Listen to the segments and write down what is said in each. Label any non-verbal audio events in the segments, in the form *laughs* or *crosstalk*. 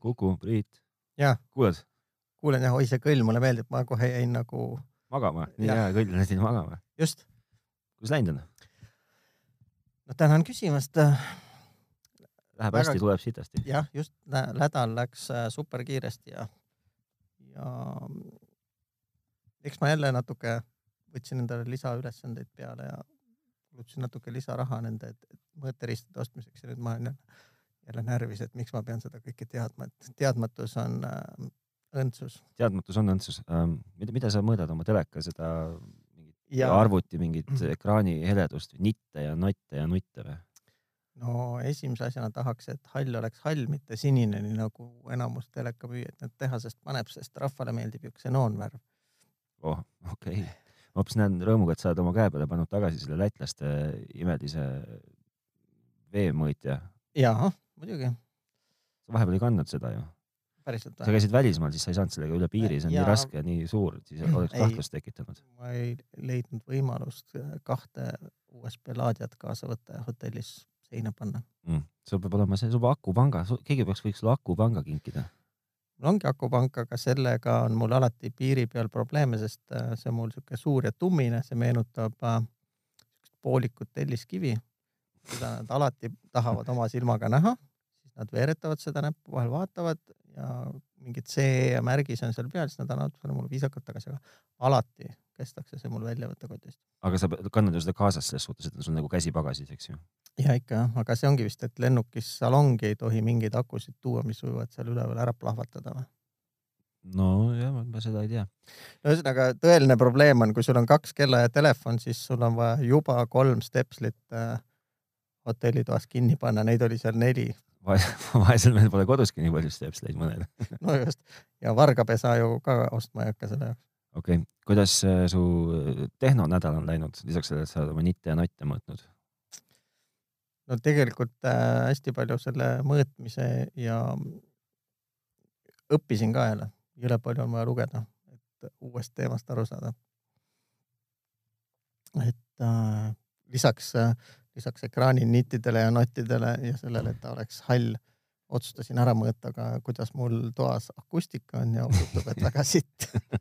Kuku, Priit. Jaa. kuuled kuulen jah, oi see kõll mulle meeldib, ma kohe jäin nagu magama? nii Jah. hea kõll läksid magama. just, kuidas läinud on? no tänan küsimast. Läheb Väga- hästi, tuleb sitasti. jah, just nä- nädal läks äh, super kiiresti ja, ja eks ma jälle natuke võtsin endale lisaülesandeid peale ja kulutasin natuke lisaraha nende mõõteriistade ostmiseks ja nüüd ma olen jälle, jälle närvis, et miks ma pean seda kõike teadma, et teadmatus on äh, õndsus. teadmatus on õndsus ähm,. mida, mida sa mõõdad oma teleka, seda mingit ja arvuti mingit ekraani heledust, nitte ja notte ja nutte või? no esimese asjana tahaks, et hall oleks hall, mitte sinine, nii nagu enamus telekamüüjad need tehasest paneb, sest rahvale meeldib ju ksenoonvärv. oh, okei okay.. ma hoopis näen rõõmuga, et sa oled oma käe peale pannud tagasi selle lätlaste imelise veemõõtja. jaa, muidugi, sa vahepeal ei kandnud seda ju. päriselt sa käisid välismaal, siis sa ei saanud sellega üle piiri, see on Jaa. nii raske ja nii suur, siis *clears throat* oleks kahtlust tekitanud. ma ei leidnud võimalust äh, kahte USB laadijat kaasa võtta ja hotellis seina panna. mm.. sul peab olema see, sul peab akupanga, keegi peaks, võiks sulle akupanga kinkida. mul ongi akupank, aga sellega on mul alati piiri peal probleeme, sest äh, see on mul sihuke suur ja tummine, see meenutab äh, poolikut telliskivi, mida nad alati tahavad oma silmaga näha, siis nad veeretavad seda näppu, vahel vaatavad ja mingid CE märgis on seal peal, siis nad annavad selle mulle viisakalt tagasi, aga alati kestakse see mul välja võtta kotist. aga sa kannad ju seda kaasas selles suhtes, et on sul nagu käsi pagasis, eks ju. ja ikka jah, aga see ongi vist, et lennukis salongi ei tohi mingeid akusid tuua, mis võivad seal üleval ära plahvatada või? nojah, ma seda ei tea. ühesõnaga tõeline probleem on, kui sul on kaks kella ja telefon, siis sul on vaja juba kolm stepslit äh, hotellitoas kinni panna, neid oli seal neli. *laughs* vaesel mehel pole koduski nii palju stepsleid mõnel. no just ja vargapesa ju ka ostma ei hakka selle jaoks. okei okay., kuidas äh, su tehnonädal on läinud, lisaks sellele, et sa oled oma nitte ja notte mõõtnud? no tegelikult äh, hästi palju selle mõõtmise ja õppisin ka jälle, jõle palju on vaja lugeda, et uuest teemast aru saada. et äh, lisaks äh,, lisaks ekraani nittidele ja nottidele ja sellele, et ta oleks hall, otsustasin ära mõõta ka, kuidas mul toas akustika on ja osutub, et väga sitt. *laughs*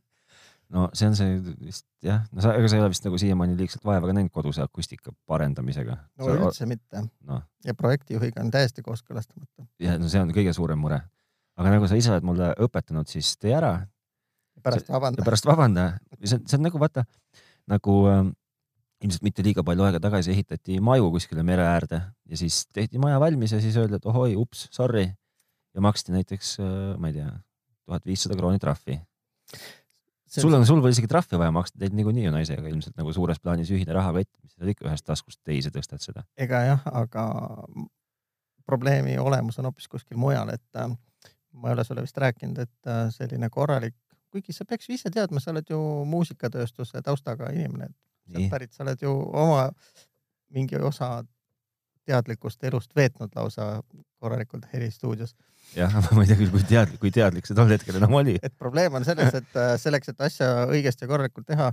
no see on see vist jah, no sa, ega sa ei ole vist nagu siiamaani liigselt vaeva ka näinud koduse akustika parendamisega. no üldse mitte noh, ja projektijuhiga on täiesti kooskõlastamata. ja no see on kõige suurem mure. aga nagu sa ise oled mulle õpetanud, siis tee ära pärast ja vabandan. pärast vabanda. see on, see on nagu vaata nagu äh, ilmselt mitte liiga palju aega tagasi ehitati maju kuskile mere äärde ja siis tehti maja valmis ja siis öeldi, et ohoi, ups, sorry ja maksti näiteks äh,, ma ei tea, tuhat viissada krooni trahvi. sul on, sul pole isegi trahvi vaja maksta, teid niikuinii ju naisega ilmselt nagu suures plaanis ühine rahakott, mis sa ikka ühest taskust teise tõstad seda. ega jah, aga probleemi olemus on hoopis kuskil mujal, et äh, ma ei ole sulle vist rääkinud, et äh, selline korralik, kuigi sa peaks ju ise teadma, sa oled ju muusikatööstuse taustaga inimene, et sealt, pärit, sa oled ju oma mingi osa teadlikust elust veetnud lausa korralikult helistuudios. jah, *laughs* ma ei tea küll, kui teadlik, kui teadlik see tol hetkel enam oli. et probleem on selles, et äh, selleks, et asja õigesti ja korralikult teha,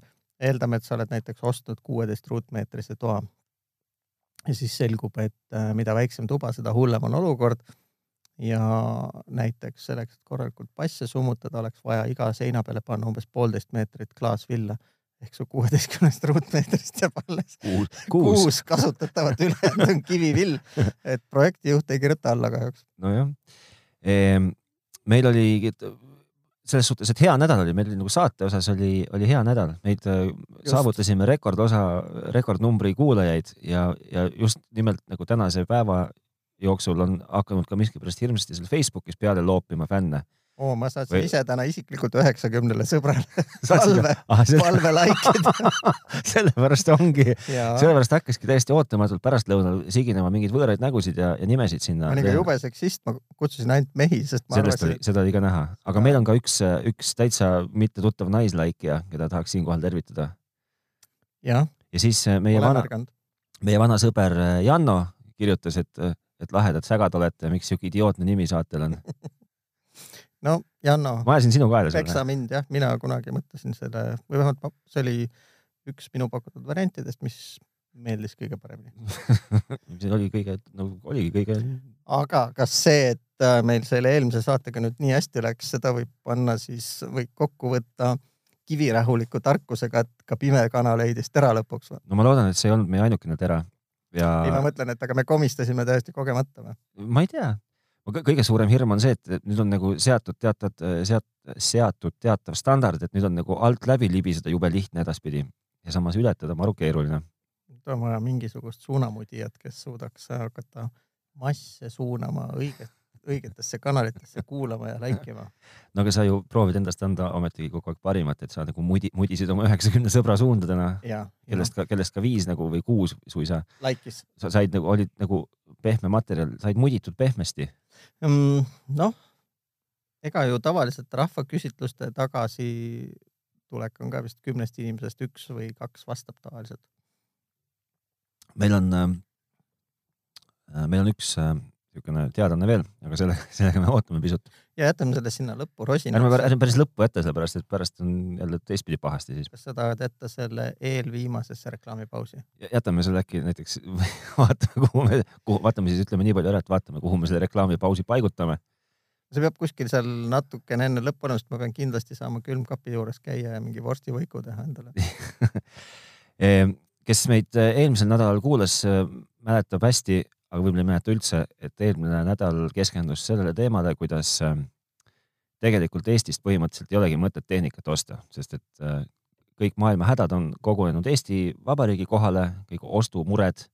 eeldame, et sa oled näiteks ostnud kuueteist ruutmeetrise toa. ja siis selgub, et äh, mida väiksem tuba, seda hullem on olukord. ja näiteks selleks, et korralikult basse summutada, oleks vaja iga seina peale panna umbes poolteist meetrit klaasvilla ehk su kuueteistkümnest ruutmeetrist jääb alles kuus, kuus, kuus, kasutatavat, ülejäänud on kivivill. et projektijuht ei kirjuta alla kahjuks. nojah ehm,. meil oli selles suhtes, et hea nädal oli, meil oli nagu saate osas oli, oli hea nädal, meid äh, saavutasime rekordosa, rekordnumbri kuulajaid ja, ja just nimelt nagu tänase päeva jooksul on hakanud ka miskipärast hirmsasti seal Facebookis peale loopima fänne. oo, ma saatsin Või- ise täna isiklikult üheksakümnele sõbrale *laughs* palve, palve like'ida *laughs* sellepärast ongi, ja sellepärast hakkaski täiesti ootamatult pärastlõunal siginema mingeid võõraid nägusid ja, ja nimesid sinna. Ma olin ka. jube seksist, ma kutsusin ainult mehi, sest ma sellest arvasin,, seda oli ka näha, aga meil on ka üks, üks täitsa mitte tuttav naislaikija, keda tahaks siinkohal tervitada. Ja siis äh, meie olen vana, meie vana sõber äh, Janno kirjutas, et, et lahedad sägad olete, miks siuke idiootne nimi saatel on. *laughs* no Janno, ma ajasin sinu kaela peksa mind jah, mina kunagi mõtlesin selle või vähemalt ma- see oli üks minu pakutud variantidest, mis meeldis kõige paremini. *laughs* see oli kõige, no oligi kõige, aga kas see, et äh, meil selle eelmise saatega nüüd nii hästi läks, seda võib panna siis või kokku võtta kivirahuliku tarkusega, et ka pime kana leidis tera lõpuks või? no ma loodan, et see ei olnud meie ainukene tera ja ei, ma mõtlen, et aga me komistasime täiesti kogemata või? ma ei tea, kõige suurem hirm on see, et nüüd on nagu seatud teatavad, seat-, seatud teatav standard, et nüüd on nagu alt läbi libiseda jube lihtne edaspidi ja samas ületada maru keeruline. nüüd on vaja mingisugust suunamudijat, kes suudaks hakata masse suunama õiget, õigetesse kanalitesse kuulama ja like ima. *laughs* no aga sa ju proovid endast anda ometigi kogu aeg parimat, et sa nagu mudi, mudisid oma üheksakümne sõbra suundadena, ja, kellest ka, kellest ka viis nagu või kuus suisa, like'is. sa said nagu, olid nagu pehme materjal, said muditud pehmesti. noh, ega ju tavaliselt rahvaküsitluste tagasitulek on ka vist kümnest inimesest üks või kaks vastab tavaliselt. meil on äh,, meil on üks äh, niisugune teadaanne veel, aga selle, sellega me ootame pisut. ja jätame selle sinna lõppu ärme, rosinaks. ärme päris lõppu jätta, sellepärast et pärast on jälle teistpidi pahasti siis. kas sa tahad jätta selle eelviimasesse reklaamipausi? jätame selle äkki näiteks, *laughs* vaatame, kuhu me, kuhu, vaatame siis ütleme nii palju ära, et vaatame, kuhu me selle reklaamipausi paigutame. see peab kuskil seal natukene enne lõppu olema, sest ma pean kindlasti saama külmkapi juures käia ja mingi vorstivõiku teha endale. *laughs* kes meid äh, eelmisel nädalal kuulas, mäletab hästi, aga võib-olla ei mäleta üldse, et eelmine nädal keskendus sellele teemale, kuidas äh, tegelikult Eestist põhimõtteliselt ei olegi mõtet tehnikat osta, sest et äh, kõik maailma hädad on kogunenud Eesti Vabariigi kohale, kõik ostumured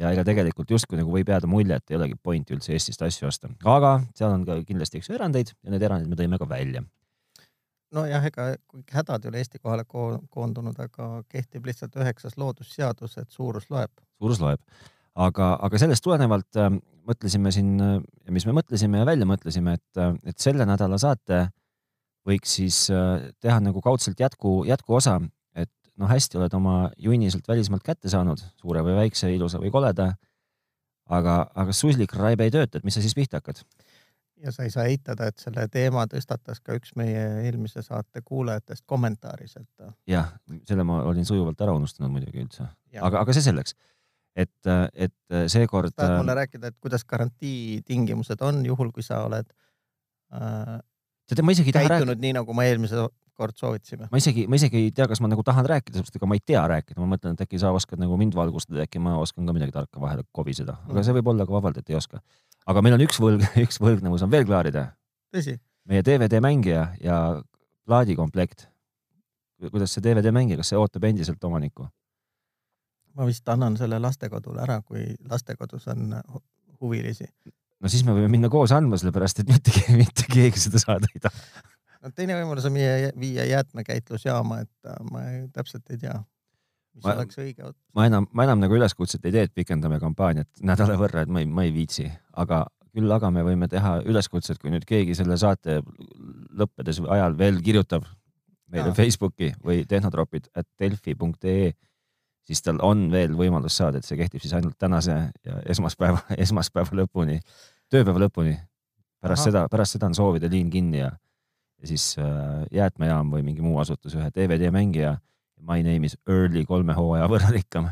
ja ega tegelikult justkui nagu võib jääda mulje, et ei olegi pointi üldse Eestist asju osta, aga seal on ka kindlasti eks erandeid ja need erandid me tõime ka välja. nojah, ega kõik hädad ei ole Eesti kohale ko- koondunud, aga kehtib lihtsalt üheksas loodusseadus, et suurus loeb. suurus loeb. aga, aga sellest tulenevalt äh, mõtlesime siin, mis me mõtlesime ja välja mõtlesime, et, et selle nädala saate võiks siis äh, teha nagu kaudselt jätku, jätkuosa, et noh, hästi oled oma junni sealt välismaalt kätte saanud, suure või väikse, ilusa või koleda. aga, aga suslik raibe ei tööta, et mis sa siis pihta hakkad? ja sa ei saa eitada, et selle teema tõstatas ka üks meie eelmise saate kuulajatest kommentaaris, et jah, selle ma olin sujuvalt ära unustanud muidugi üldse, ja. aga, aga see selleks, et, et seekord. tahad mulle rääkida, et kuidas garantii tingimused on juhul, kui sa oled äh, tead, ma isegi ei taha rääkida, nii, nagu me eelmise kord soovitasime? ma isegi, ma isegi ei tea, kas ma nagu tahan rääkida, sellepärast ega ma ei tea rääkida, ma mõtlen, et äkki sa oskad nagu mind valgustada, äkki ma oskan ka midagi tarka vahele kobiseda, aga see võib olla ka vabalt, et ei oska. aga meil on üks võlg, *laughs* üks võlgnevus on veel klaarida, meie DVD mängija ja plaadikomplekt. kuidas see DVD mängija, kas see ootab endiselt omanikku? Ma vist annan selle lastekodule ära, kui lastekodus on hu- huvilisi. no siis me võime minna koos andma, sellepärast et mitte, mitte keegi seda saada ei taha. no teine võimalus on viia, viia jäätmekäitlusjaama, et äh, ma ei, täpselt ei tea, mis Ma- oleks õige ma enam, ma enam nagu üleskutset ei tee, et pikendame kampaaniat nädala võrra, et ma ei, ma ei viitsi, aga küll aga me võime teha üleskutset, kui nüüd keegi selle saate lõppedes ajal veel kirjutab meile Jaa. Facebooki või tehnotropid at delfi.ee, siis tal on veel võimalus saada, et see kehtib siis ainult tänase ja esmaspäeva, *laughs* esmaspäeva lõpuni, tööpäeva lõpuni. pärast Ahah. seda, pärast seda on soovide liin kinni ja, ja siis äh, jäätmejaam või mingi muu asutus ühe DVD mängija My name is Early kolme hooaja võrra rikkam.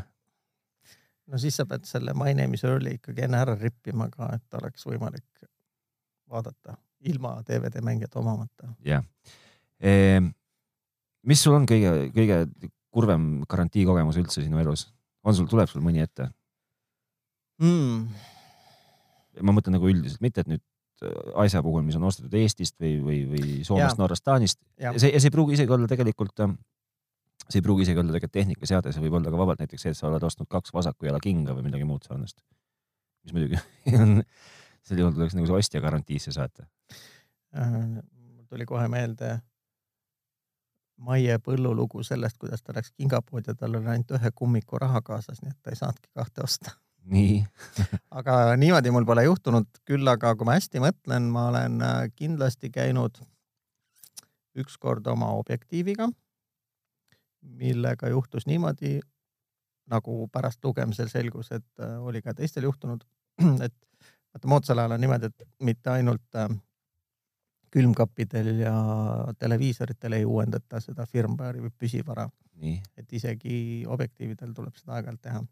no siis sa pead selle My name is Early ikkagi enne ära rippima ka, et oleks võimalik vaadata ilma DVD mängijat omamata. jah. mis sul on kõige, kõige kurvem garantiikogemus üldse sinu elus? on sul, tuleb sul mõni ette? Mm. ma mõtlen nagu üldiselt, mitte et nüüd äh, asja puhul, mis on ostetud Eestist või, või, või Soomest. Norrast, Taanist. Jah. see, see ei pruugi isegi olla tegelikult, see ei pruugi isegi olla tegelikult tehnikaseade, see võib olla ka vabalt näiteks see, et sa oled ostnud kaks vasaku jala kinga või midagi muud sarnast. mis muidugi *laughs* on, sel juhul tuleks nagu see ostja garantiisse saata. Äh, mul tuli kohe meelde Maie Põllu lugu sellest, kuidas ta läks kingapoodi ja tal oli ainult ühe kummiku raha kaasas, nii et ta ei saanudki kahte osta. nii, *laughs* aga niimoodi mul pole juhtunud, küll aga kui ma hästi mõtlen, ma olen äh, kindlasti käinud ükskord oma objektiiviga, millega juhtus niimoodi, nagu pärast lugemisel selgus, et äh, oli ka teistel juhtunud, *clears throat* et vaata moodsal ajal on niimoodi, et mitte ainult äh, külmkappidel ja televiisoritel ei uuendata seda firmware'i või püsivara, et isegi objektiividel tuleb seda aeg-ajalt teha.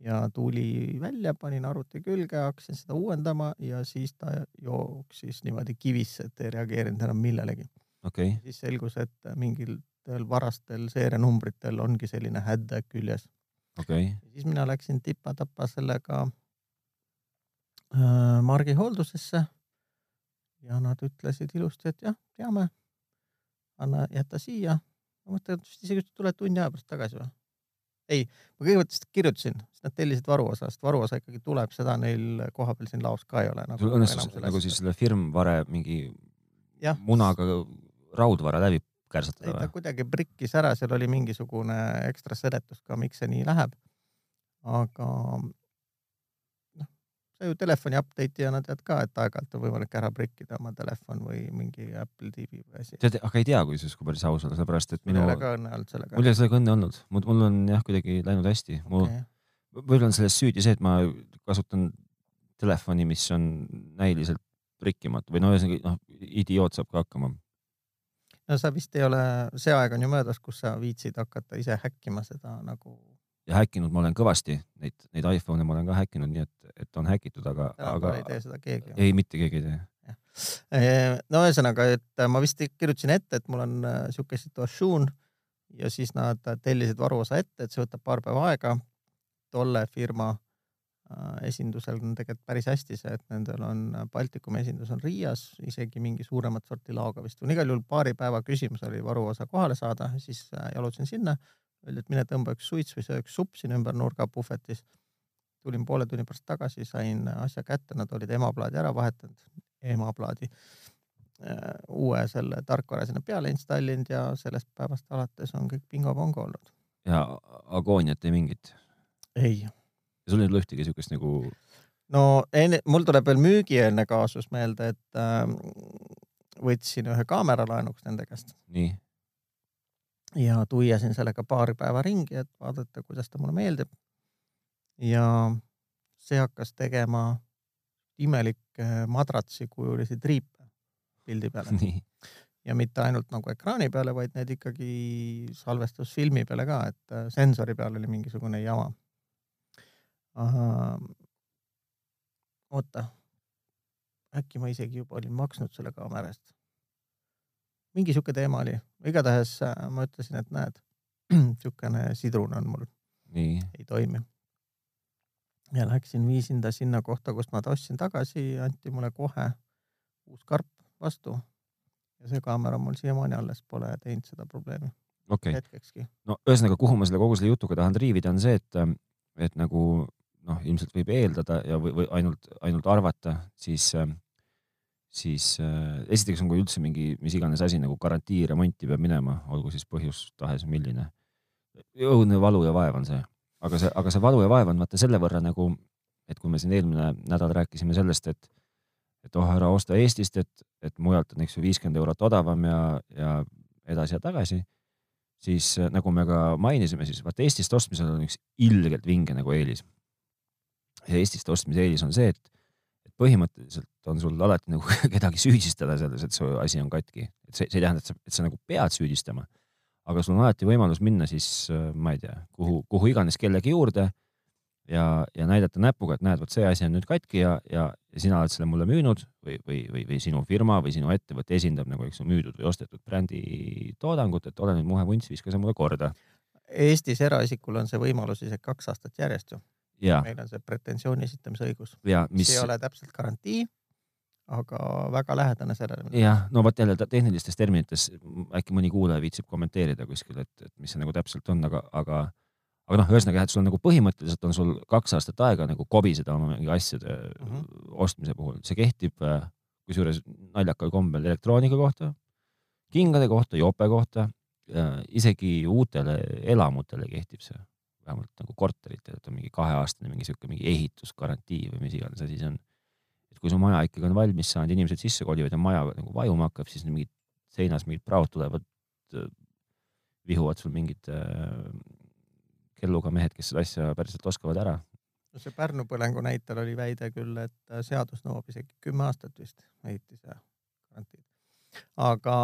ja tuli välja, panin arvuti külge, hakkasin seda uuendama ja siis ta jooksis niimoodi kivisse, et ei reageerinud enam millelegi. okay., siis selgus, et mingitel varastel seerianumbritel ongi selline hädd küljes. okay., siis mina läksin tipa-tapa sellega äh, Margi hooldusesse. Ja nad ütlesid ilusti, et jah, teame. anna, jäta siia. ma mõtlen, et isegi tuled tunni aja pärast tagasi või? ei, ma kõigepealt vist kirjutasin, siis nad tellisid varuosa, sest varuosa ikkagi tuleb, seda neil kohapeal siin laos ka ei ole nagu. sul õnnestus nagu siis selle firmvare mingi Jah. munaga raudvara läbi ei, kärsatada ta või? kuidagi prikkis ära, seal oli mingisugune ekstra seletus ka, miks see nii läheb. aga sa ju telefoni update'ijana tead ka, et aeg-ajalt on võimalik ära prikkida oma telefon või mingi Apple TV või asi. tead, aga ei tea kusjuures, kui päris aus olla, sellepärast et mul minu ei, ole ka õnne olnud sellega mul. ei ole sellega õnne olnud, mul on jah, kuidagi läinud hästi, mul Okay. võib-olla on selles süüdi see, et ma kasutan telefoni, mis on näiliselt rikkimatu või no ühesõnaga noh, idioot saab ka hakkama. no sa vist ei ole, see aeg on ju möödas, kus sa viitsid hakata ise häkkima seda nagu, ja häkkinud ma olen kõvasti neid, neid iPhone'e ma olen ka häkkinud, nii et, et on häkitud, aga, aga ei tee seda keegi. ei, mitte keegi ei tee. no ühesõnaga, et ma vist kirjutasin ette, et mul on äh, sihuke situatsioon ja siis nad tellisid varuosa ette, et see võtab paar päeva aega. tolle firma äh, esindusel on tegelikult päris hästi see, et nendel on Baltikumi esindus on Riias, isegi mingi suuremat sorti laoga vist on igal juhul paari päeva küsimus oli varuosa kohale saada, siis äh, jalutasin sinna. Öeldi, et mine tõmba üks suits või söö üks supp siin ümber nurga puhvetis. tulin poole tunni pärast tagasi, sain asja kätte, nad olid emaplaadi ära vahetanud, emaplaadi äh, uue selle tarkvara sinna peale installinud ja sellest päevast alates on kõik bingo-bongo olnud. ja agooniat ei mingit. ei, ja sul ei ole ühtegi siukest nagu, no enne, mul tuleb veel müügieelne kaasus meelde, et äh, võtsin ühe kaamera laenuks nende käest nii, ja tuiasin sellega paar päeva ringi, et vaadata, kuidas ta mulle meeldib. ja see hakkas tegema imelikke madratsi kujulisi triipe pildi peale ja mitte ainult nagu ekraani peale, vaid need ikkagi salvestusfilmi peale ka, et äh, sensori peal oli mingisugune jama. oota, äkki ma isegi juba olin maksnud selle kaamera eest. mingi sihuke teema oli, igatahes äh, ma ütlesin, et näed, *clears throat* siukene sidrun on mul, ei toimi. ja läksin, viisin ta sinna kohta, kust ma ta ostsin tagasi, anti mulle kohe uus karp vastu. ja see kaamera mul siiamaani alles pole teinud seda probleemi okei okay.. hetkekski. no ühesõnaga, kuhu ma selle kogu selle jutuga tahan triivida, on see, et, et nagu noh, ilmselt võib eeldada ja või, või ainult, ainult arvata, siis, siis äh, esiteks on, kui üldse mingi mis iganes asi nagu garantiiremonti peab minema, olgu siis põhjus tahes milline. õudne valu ja vaev on see, aga see, aga see valu ja vaev on vaata selle võrra nagu, et kui me siin eelmine nädal rääkisime sellest, et et oh, ära osta Eestist, et, et mujalt on, eks ju, viiskümmend eurot odavam ja, ja edasi ja tagasi siis äh, nagu me ka mainisime, siis vaata Eestist ostmisel on üks ilgelt vinge nagu eelis. ja Eestist ostmise eelis on see, et põhimõtteliselt on sul alati nagu *laughs* kedagi süüdistada selles, et su asi on katki, et see, see ei tähenda, et sa, et sa nagu pead süüdistama. aga sul on alati võimalus minna siis, ma ei tea, kuhu, kuhu iganes kellegi juurde ja, ja näidata näpuga, et näed, vot see asi on nüüd katki ja, ja, ja sina oled selle mulle müünud või, või, või, või sinu firma või sinu ettevõte esindab nagu, eks ju, müüdud või ostetud brändi toodangut, et ole nüüd muhe vunts, viska see mulle korda. Eestis eraisikul on see võimalus isegi kaks aastat järjest ju. ja, meil on see pretensiooni esitamise õigus, mis mis ei, ole täpselt garantii, aga väga lähedane sellele. jah, no vot jälle tehnilistes terminites äkki mõni kuulaja viitsib kommenteerida kuskil, et, et mis see nagu täpselt on, aga, aga aga noh, ühesõnaga jah, et sul on nagu põhimõtteliselt on sul kaks aastat aega nagu kobiseda oma mingi asjade mm. -hmm. ostmise puhul, see kehtib äh, kusjuures naljakal kombel elektroonika kohta, kingade kohta, jope kohta, isegi uutele elamutele kehtib see, vähemalt nagu korteritel, et on mingi kaheaastane mingi sihuke mingi ehitusgarantii või mis iganes asi see on. et kui su maja ikkagi on valmis saanud, inimesed sisse kolivad ja maja nagu vajuma hakkab, siis mingid seinas mingid praod tulevad, vihuvad sul mingid äh, kelluga mehed, kes seda asja päriselt oskavad ära. no see Pärnu põlengu näitel oli väide küll, et äh, seadus nõuab isegi kümme aastat vist ehitise garantiid. aga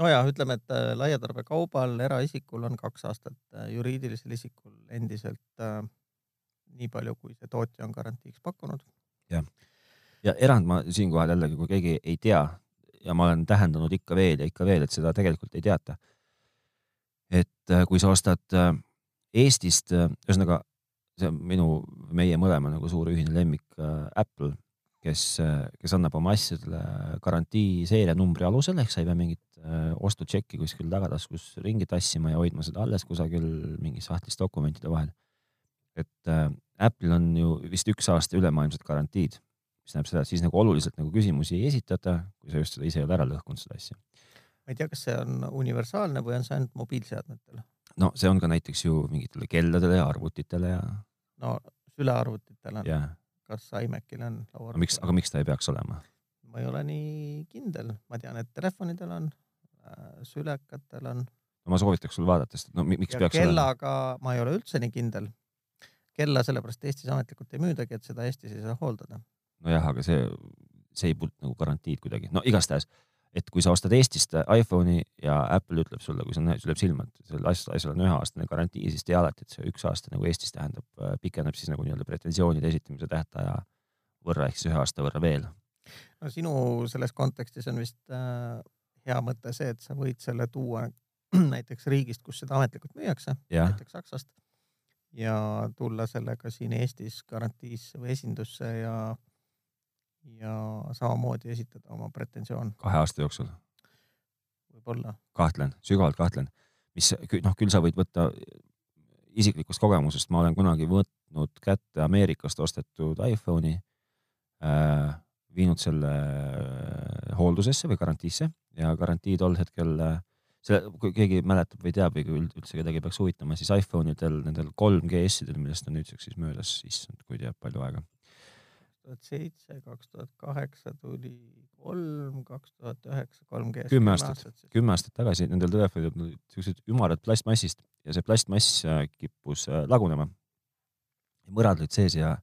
no ja ütleme, et äh, laiatarbekaubal eraisikul on kaks aastat, äh, juriidilisel isikul endiselt äh, nii palju, kui see tootja on garantiiks pakkunud. ja erand ma siinkohal jällegi, kui keegi ei tea ja ma olen tähendanud ikka veel ja ikka veel, et seda tegelikult ei teata. et äh, kui sa ostad Eestist, ühesõnaga see on minu, meie mõlema nagu suur ühine lemmik Apple, kes, kes annab oma asjadele garantii seerianumbri alusel, ehk sa ei pea mingit ostutšekki kuskil tagataskus ringi tassima ja hoidma seda alles kusagil mingis sahtlis dokumentide vahel. et Apple'il on ju vist üks aasta ülemaailmsed garantiid mis tähendab seda, et siis nagu oluliselt nagu küsimusi ei esitata, kui sa just seda ise ei ole ära lõhkunud, seda asja. ma ei tea, kas see on universaalne või on see ainult mobiilseadmetele? no see on ka näiteks ju mingitele kelladele ja arvutitele ja. no sülearvutitele yeah.. Kas iMacil on laual? miks, aga miks ta ei peaks olema? ma ei ole nii kindel, ma tean, et telefonidel on äh,, sülekatel on. no ma soovitaks sul vaadata, sest no miks ja peaks kellaga olema? ma ei ole üldse nii kindel. kella sellepärast Eestis ametlikult ei müüdagi, et seda Eestis ei saa hooldada nojah, aga see, see ei puuduta nagu garantiid kuidagi, no igastahes, et kui sa ostad Eestist iPhone'i ja Apple ütleb sulle, kui sa näed, sul jääb silma, et sellel asjal on üheaastane garantii, siis tea alati, et see üks aasta nagu Eestis tähendab, äh, pikeneb siis nagu nii-öelda pretensioonide esitamise tähtaja võrra ehk siis ühe aasta võrra veel. no sinu selles kontekstis on vist äh, hea mõte see, et sa võid selle tuua *clears throat* näiteks riigist, kus seda ametlikult müüakse, näiteks Saksast ja tulla sellega siin Eestis garantiisse või esindusse ja ja samamoodi esitada oma pretensioon. kahe aasta jooksul? võib-olla. kahtlen, sügavalt kahtlen, mis noh, küll sa võid võtta isiklikust kogemusest, ma olen kunagi võtnud kätte Ameerikast ostetud iPhone'i äh,, viinud selle hooldusesse või garantiisse ja garantii tol hetkel äh, selle, kui keegi mäletab või teab või kui üldse kedagi peaks huvitama, siis iPhone idel, nendel 3GS-idel, millest on nüüdseks siis möödas, issand, kui teab palju aega tuhat seitse, kaks tuhat kaheksa tuli kolm, kaks tuhat üheksa, kolm G. kümme aastat, kümme aastat tagasi nendel telefonidel olid siuksed ümarad plastmassist ja see plastmass äh, kippus äh, lagunema. mõrad olid sees ja,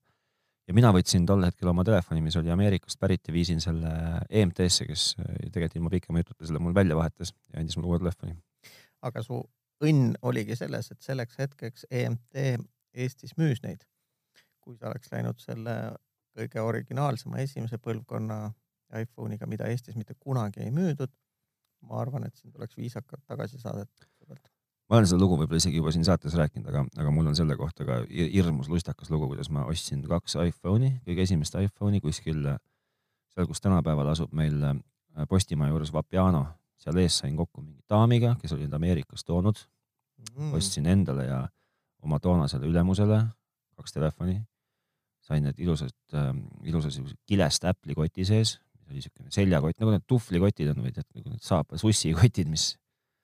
ja mina võtsin tol hetkel oma telefoni, mis oli Ameerikast pärit ja viisin selle EMT-sse, kes äh, tegelikult ilma pikema jututa selle mul välja vahetas ja andis mulle uue telefoni. aga su õnn oligi selles, et selleks hetkeks EMT Eestis müüs neid. kui sa oleks läinud selle kõige originaalsema esimese põlvkonna iPhone'iga, mida Eestis mitte kunagi ei müüdud. ma arvan, et siin tuleks viisakalt tagasi saadeta. ma olen seda lugu võib-olla isegi juba siin saates rääkinud, aga, aga mul on selle kohta ka hirmus lustakas lugu, kuidas ma ostsin kaks iPhone'i, kõige esimest iPhone'i kuskil seal, kus tänapäeval asub meil äh, Postimaja juures Vapiano, seal ees sain kokku mingi daamiga, kes oli end Ameerikast toonud mm.. ostsin endale ja oma toonasele ülemusele kaks telefoni sain need ilusad äh,, ilusa siukse kilest Apple'i koti sees, mis oli siukene seljakott, nagu need tuhvlikotid on või tead, nagu need saapa sussikotid, mis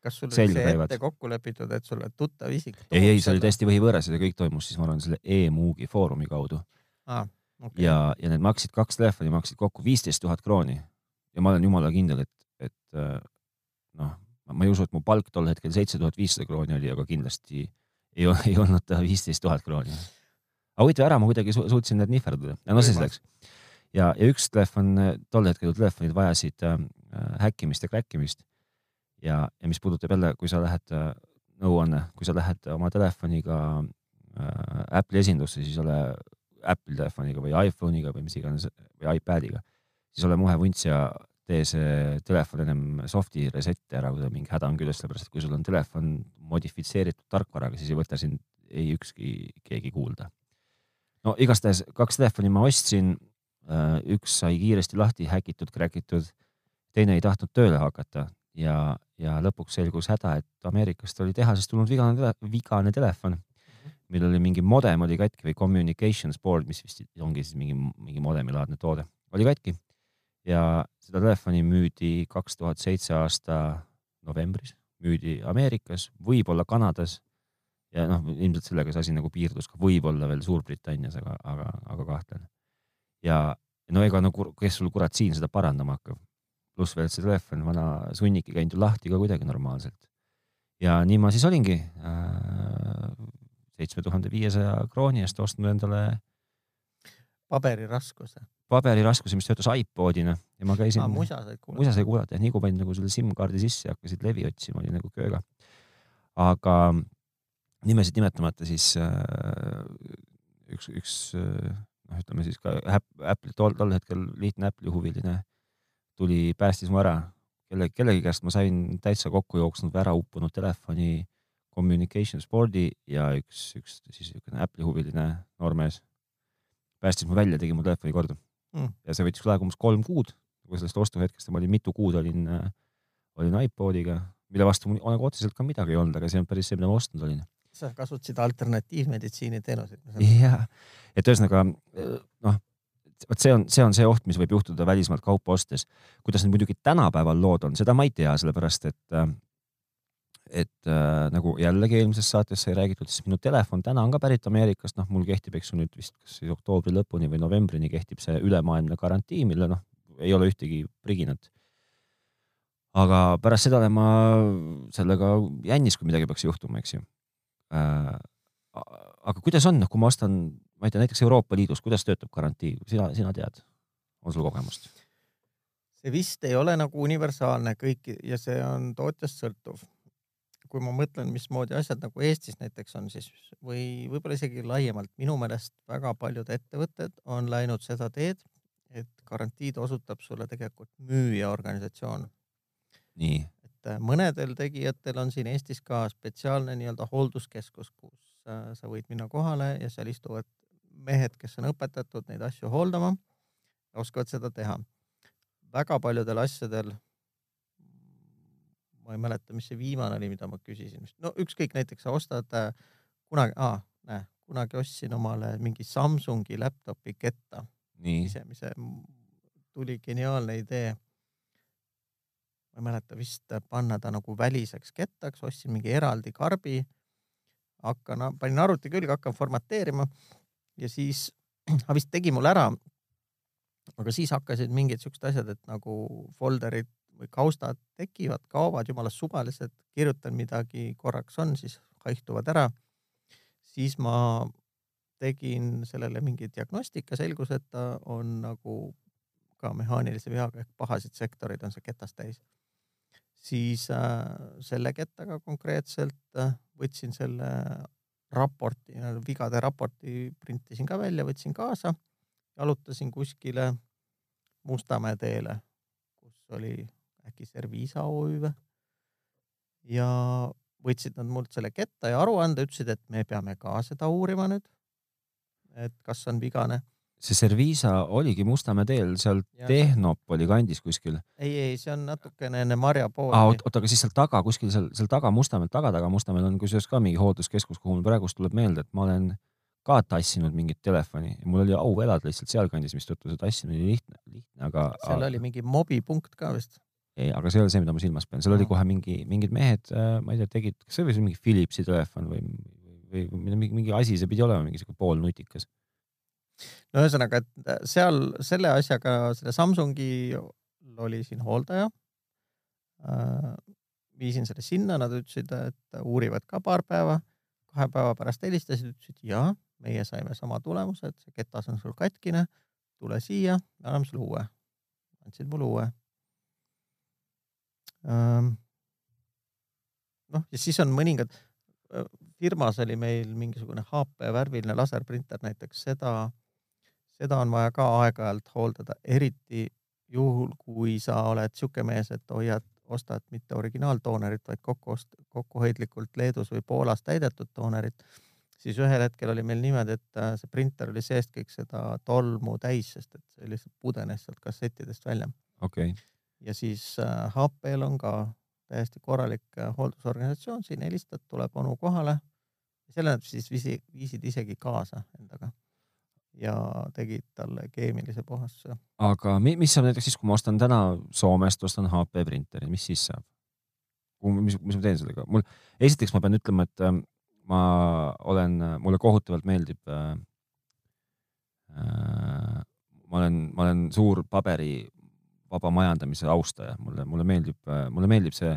kas sul oli see käivad. ette kokku lepitud, et sulle tuttav isik? ei, ei, see oli täiesti võhivõõras ja see kõik toimus siis, ma arvan, selle e-Muugi foorumi kaudu ah,. Okay. ja, ja need maksid, kaks telefoni maksid kokku viisteist tuhat krooni. ja ma olen jumala kindel, et, et äh, noh, ma ei usu, et mu palk tol hetkel seitse tuhat viissada krooni oli, aga kindlasti ei, ei olnud ta viisteist tuhat krooni aga huvitav, ära ma kuidagi su suutsin need nihverdada, no see selleks. ja, ja üks telefon, tol hetkel telefonid vajasid äh, häkkimist ja kräkkimist. ja, ja mis puudutab jälle, kui sa lähed äh,, nõuanne, kui sa lähed oma telefoniga äh, Apple'i esindusse, siis ole Apple'i telefoniga või iPhone'iga või mis iganes või iPad'iga, siis ole muhe vunts ja tee see telefon ennem soft'i reset'i ära, kui mingi häda on küljes, sellepärast et kui sul on telefon modifitseeritud tarkvaraga, siis ei võta sind ei ükski keegi kuulda no igastahes kaks telefoni ma ostsin. Äh, üks sai kiiresti lahti häkitud, kräkitud, teine ei tahtnud tööle hakata ja, ja lõpuks selgus häda, et Ameerikast oli tehasest tulnud vigane vigane telefon, millel oli mingi modem oli katki või communications board, mis vist ongi siis mingi, mingi modemilaadne toode, oli katki. ja seda telefoni müüdi kaks tuhat seitse aasta novembris, müüdi Ameerikas, võib-olla Kanadas ja noh, ilmselt sellega see asi nagu piirdus ka võib-olla veel Suurbritannias, aga, aga, aga kahtlen. ja no ega no kes sul kurat siin seda parandama hakkab. pluss veel see telefon, vana sunnik ei käinud ju lahti ka kuidagi normaalselt. ja nii ma siis olingi äh, seitsme tuhande viiesaja krooni eest ostnud endale. paberiraskuse. paberiraskusi, mis töötas iPodina ja ma käisin aa, musa said kuulata. muisa sai kuulata jah, nii kui panin nagu selle SIM-kaardi sisse ja hakkasid levi otsima, oli nagu kööga. aga nimesid nimetamata, siis äh, üks, üks äh, noh, ütleme siis ka App- Apple'i tol, tol hetkel lihtne Apple'i huviline tuli, päästis mu ära. kelle, kellegi käest ma sain täitsa kokku jooksnud või ära uppunud telefoni communication spordi ja üks, üks siis niisugune Apple'i huviline noormees päästis mu välja, tegi mu telefoni korda Mm. ja see võttis aega umbes kolm kuud, kui sellest ostuhetkest ma olin mitu kuud olin, olin iPodiga, mille vastu mul nagu otseselt ka midagi ei olnud, aga see on päris see, mida ma ostnud olin. Sa kasutasid alternatiivmeditsiini teenuseid. jah, et ühesõnaga noh, vot see on, see on see oht, mis võib juhtuda välismaalt kaupa ostes. kuidas nüüd muidugi tänapäeval lood on, seda ma ei tea, sellepärast et et äh, nagu jällegi eelmises saates sai räägitud, siis minu telefon täna on ka pärit Ameerikast, noh, mul kehtib, eks ju nüüd vist kas siis oktoobri lõpuni või novembrini kehtib see ülemaailmne karantiin, mille noh, ei ole ühtegi priginat. aga pärast seda olen ma sellega jännis, kui midagi peaks juhtuma, eks ju. Aga kuidas on, kui ma ostan, ma ei tea, näiteks Euroopa Liidus, kuidas töötab garantii, sina, sina tead, on sul kogemust? see vist ei ole nagu universaalne kõik ja see on tootjast sõltuv. kui ma mõtlen, mismoodi asjad nagu Eestis näiteks on siis või võib-olla isegi laiemalt, minu meelest väga paljud ettevõtted on läinud seda teed, et garantiid osutab sulle tegelikult müüjaorganisatsioon, nii, et äh, mõnedel tegijatel on siin Eestis ka spetsiaalne nii-öelda hoolduskeskus, kus äh, sa võid minna kohale ja seal istuvad mehed, kes on õpetatud neid asju hooldama, oskavad seda teha. väga paljudel asjadel, ma ei mäleta, mis see viimane oli, mida ma küsisin, no ükskõik, näiteks sa ostad äh, kunagi, aa, näe, kunagi ostsin omale mingi Samsungi laptopi ketta nii, sisemise, tuli geniaalne idee. Ma ei mäleta vist panna ta nagu väliseks kettaks, ostsin mingi eraldi karbi, hakkan, panin arvuti külge, hakkan formateerima ja siis, *clears throat* ta vist tegi mul ära. aga siis hakkasid mingid siuksed asjad, et nagu folderid või kaustad tekivad, kaovad jumalast suvalised, kirjutan midagi korraks on, siis haihtuvad ära. siis ma tegin sellele mingi diagnostika, selgus, et ta on nagu ka mehaanilise veaga ehk pahasid sektoreid on see ketas täis. Siis äh, selle kettaga konkreetselt äh, võtsin selle raporti, vigade raporti printisin ka välja, võtsin kaasa, jalutasin kuskile Mustamäe teele, kus oli äkki Serviisa OÜ või ja võtsid nad mult selle ketta ja aruande, ütlesid, et me peame ka seda uurima nüüd. et kas on vigane. See Serviisa oligi Mustamäe teel seal Ja Tehnopoli kandis kuskil. ei, ei, see on natukene enne Marja poodi aa, oota, aga siis seal taga kuskil seal, seal taga Mustamäel, taga taga Mustamäel on kusjuures ka mingi hoolduskeskus, kuhu mul praegust tuleb meelde, et ma olen ka tassinud mingit telefoni ja mul oli au elada lihtsalt sealkandis, mistõttu see tassimine oli lihtne, lihtne, aga. seal oli mingi mobipunkt ka vist. ei, aga see ei ole see, mida ma silmas pean, seal oli Aa. kohe mingi, mingid mehed, ma ei tea, tegid, kas see oli mingi Philipsi telefon või, või, mingi, mingi asi, see pidi olema mingi siuke poolnutikas. No ühesõnaga, et seal selle asjaga, selle Samsungi oli siin hooldaja. viisin selle sinna, nad ütlesid, et uurivad ka paar päeva. kahe päeva pärast helistasid, ütlesid ja meie saime sama tulemuse, et see ketas on sul katkine. tule siia, me anname sulle uue. andsid mulle uue. noh, ja siis on mõningad, firmas oli meil mingisugune HP värviline laserprinter näiteks, seda, seda on vaja ka aeg-ajalt hooldada, eriti juhul, kui sa oled sihuke mees, et hoiad, ostad mitte originaaltoonerit, vaid kokku ost-, kokkuhoidlikult Leedus või Poolas täidetud toonerit, siis ühel hetkel oli meil niimoodi, et äh, see printer oli seest kõik seda tolmu täis, sest et see lihtsalt pudenes sealt kassettidest välja okei okay., ja siis äh, HP-l on ka täiesti korralik äh, hooldusorganisatsioon, siin helistad, tuleb onu kohale. selle nad siis visi, viisid isegi kaasa endaga ja tegid talle keemilise puhastuse. aga mi, mis saab näiteks siis, kui ma ostan täna Soomest, ostan HP printeri, mis siis saab? mis, mis ma teen sellega? mul, esiteks ma pean ütlema, et ähm, ma olen, mulle kohutavalt meeldib äh,. Äh, ma olen, ma olen suur paberi vaba majandamise austaja, mulle, mulle meeldib, mulle meeldib see,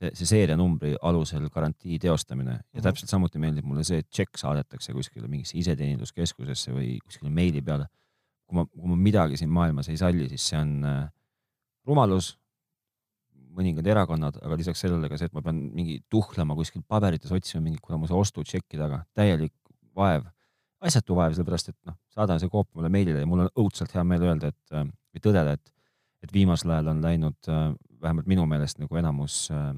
see, see seerianumbri alusel garantii teostamine ja mm. -hmm. täpselt samuti meeldib mulle see, et tšekk saadetakse kuskile mingisse iseteeninduskeskusesse või kuskile meili peale kui ma, kui ma midagi siin maailmas ei salli, siis see on äh, rumalus, mõningad erakonnad, aga lisaks sellele ka see, et ma pean mingi tuhlama kuskil paberites, otsima mingit kuramuse ostutšekki taga, täielik vaev, asjatu vaev, sellepärast et noh, saada see koop mulle meilile ja mul on õudselt hea meel öelda, et äh, või tõdeda, et, et viimasel ajal on läinud äh, vähemalt minu meelest nagu enamus äh,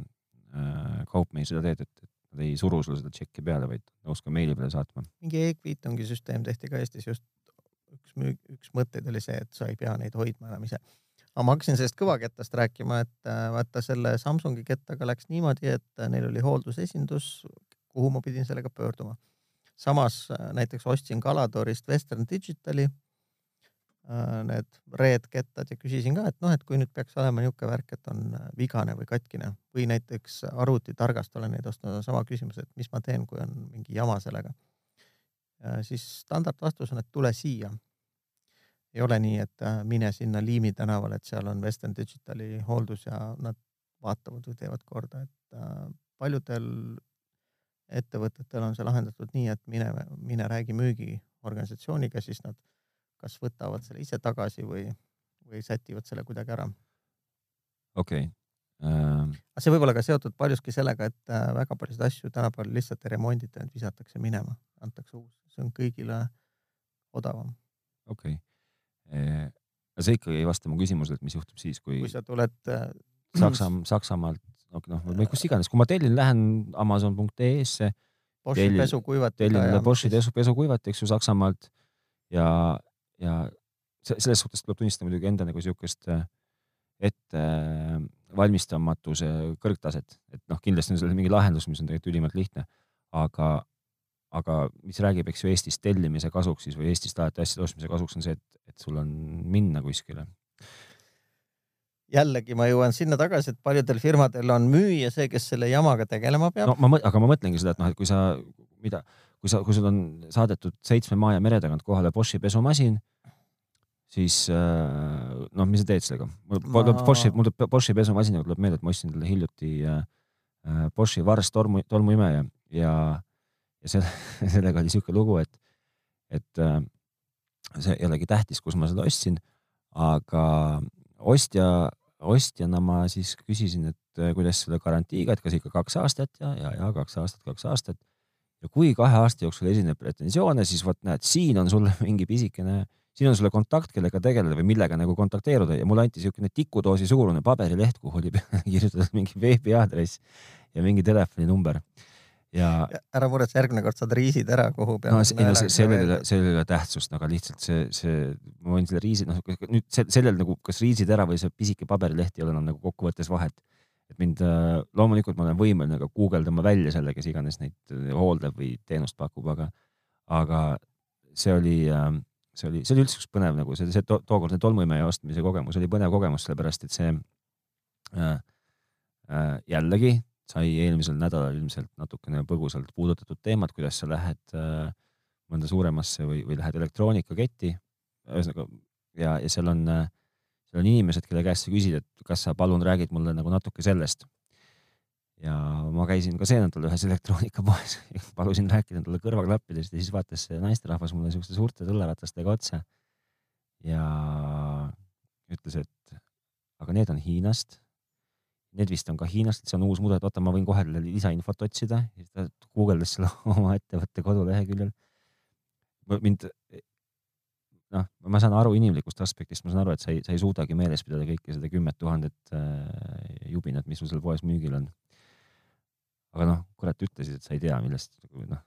kaupmehi seda teed, et, et nad ei suru sulle seda tšekki peale, vaid nõus ka meili peale saatma. mingi e-kviitungi süsteem tehti ka Eestis just üks müük, üks mõtteid oli see, et sa ei pea neid hoidma enam ise aga ma hakkasin sellest kõvakettast rääkima, et äh, vaata selle Samsungi kettaga läks niimoodi, et äh, neil oli hooldusesindus, kuhu ma pidin sellega pöörduma. samas äh, näiteks ostsin Kalatorist Western Digitali need reedkettad ja küsisin ka, et noh, et kui nüüd peaks olema niisugune värk, et on vigane või katkine või näiteks arvutitargast olen neid ostnud, on sama küsimus, et mis ma teen, kui on mingi jama sellega. siis standardvastus on, et tule siia ei ole nii, et äh, mine sinna Liimi tänavale, et seal on Western Digitali hooldus ja nad vaatavad või teevad korda, et äh, paljudel ettevõtetel on see lahendatud nii, et mine, mine räägi müügiorganisatsiooniga, siis nad kas võtavad selle ise tagasi või, või sätivad selle kuidagi ära. okei okay. uh.... aga see võib olla ka seotud paljuski sellega, et äh, väga paljusid asju tänapäeval lihtsalt ei remondita, need visatakse minema, antakse uus, see on kõigile odavam. okei okay aga see ikkagi ei vasta mu küsimusele, et mis juhtub siis, kui. kui sa tuled äh,. Saksa, Saksamaalt, noh, või kus iganes, kui ma tellin, lähen Amazon.ee-sse. Boschi pesukuivati. tellin Boschi pesu, pesukuivati, eks ju, Saksamaalt ja, ja selles suhtes tuleb tunnistada muidugi enda nagu siukest äh, ette äh, valmistamatuse kõrgtaset, et noh, kindlasti on sellel mingi lahendus, mis on tegelikult ülimalt lihtne, aga aga mis räägib, eks ju, Eestis tellimise kasuks siis või Eestist alati asjade ostmise kasuks on see, et, et sul on minna kuskile. jällegi ma jõuan sinna tagasi, et paljudel firmadel on müüja see, kes selle jamaga tegelema peab. no ma, aga ma mõtlengi seda, et noh, et kui sa, mida, kui sa, kui sul on saadetud seitsme maa ja mere tagant kohale Boschi pesumasin, siis noh, mis sa teed sellega? mul tuleb. Boschi, mul tuleb Boschi pesumasinaga tuleb meelde, et ma ostsin talle hiljuti äh, Boschi Vars tolmu, tolmuimeja ja ja selle, *laughs* sellega oli sihuke lugu, et, et äh, see ei olegi tähtis, kus ma seda ostsin, aga ostja, ostjana ma siis küsisin, et äh, kuidas selle garantiiga, et kas ikka kaks aastat ja, ja, ja kaks aastat, kaks aastat. Ja kui kahe aasta jooksul esineb pretensioone, siis vot näed, siin on sulle *laughs* mingi pisikene, siin on sulle kontakt, kellega tegeleda või millega nagu kontakteeruda ja mulle anti niisugune tikudoosi suurune paberileht, kuhu oli *laughs* kirjutatud mingi veebiaadress ja mingi telefoninumber ja. ära muretse, järgmine kord saad riisid ära, kuhu peab. no ei no see, sellel ei ole, sellel ei ole tähtsust, aga lihtsalt see, see, ma võin selle riisi, noh nüüd sellel nagu, kas riisid ära või see pisike paberileht ei ole enam nagu kokkuvõttes vahet. Et mind äh, loomulikult ma olen võimeline ka guugeldama välja selle, kes iganes neid äh, hooldab või teenust pakub, aga, aga see oli, äh, see oli, see oli üldse üks põnev nagu see, see to, tookordne tolmuimeja ostmise kogemus oli põnev kogemus, sellepärast et see äh, äh, jällegi sai eelmisel nädalal ilmselt natukene põgusalt puudutatud teemat, kuidas sa lähed äh, mõnda suuremasse või, või lähed elektroonikaketti. ühesõnaga ja, ja seal on, äh, seal on inimesed, kelle käest sa küsid, et kas sa palun räägid mulle nagu natuke sellest. ja ma käisin ka see nädal ühes elektroonikapoes *laughs* palusin rääkida talle kõrvaklappidest ja siis vaatas see naisterahvas mulle siukeste suurte tõlleratastega otsa. ja ütles, et aga need on Hiinast need vist on ka Hiinast, see on uus mudel, oota, ma võin kohe lisainfot otsida, ta guugeldas selle *laughs* oma ettevõtte koduleheküljel. mind, noh, ma saan aru inimlikust aspektist, ma saan aru, et sa ei, sa ei suudagi meeles pidada kõike seda kümmet tuhandet äh, jubinat, mis sul seal poes müügil on. aga noh, kurat, ütlesid, et sa ei tea, millest noh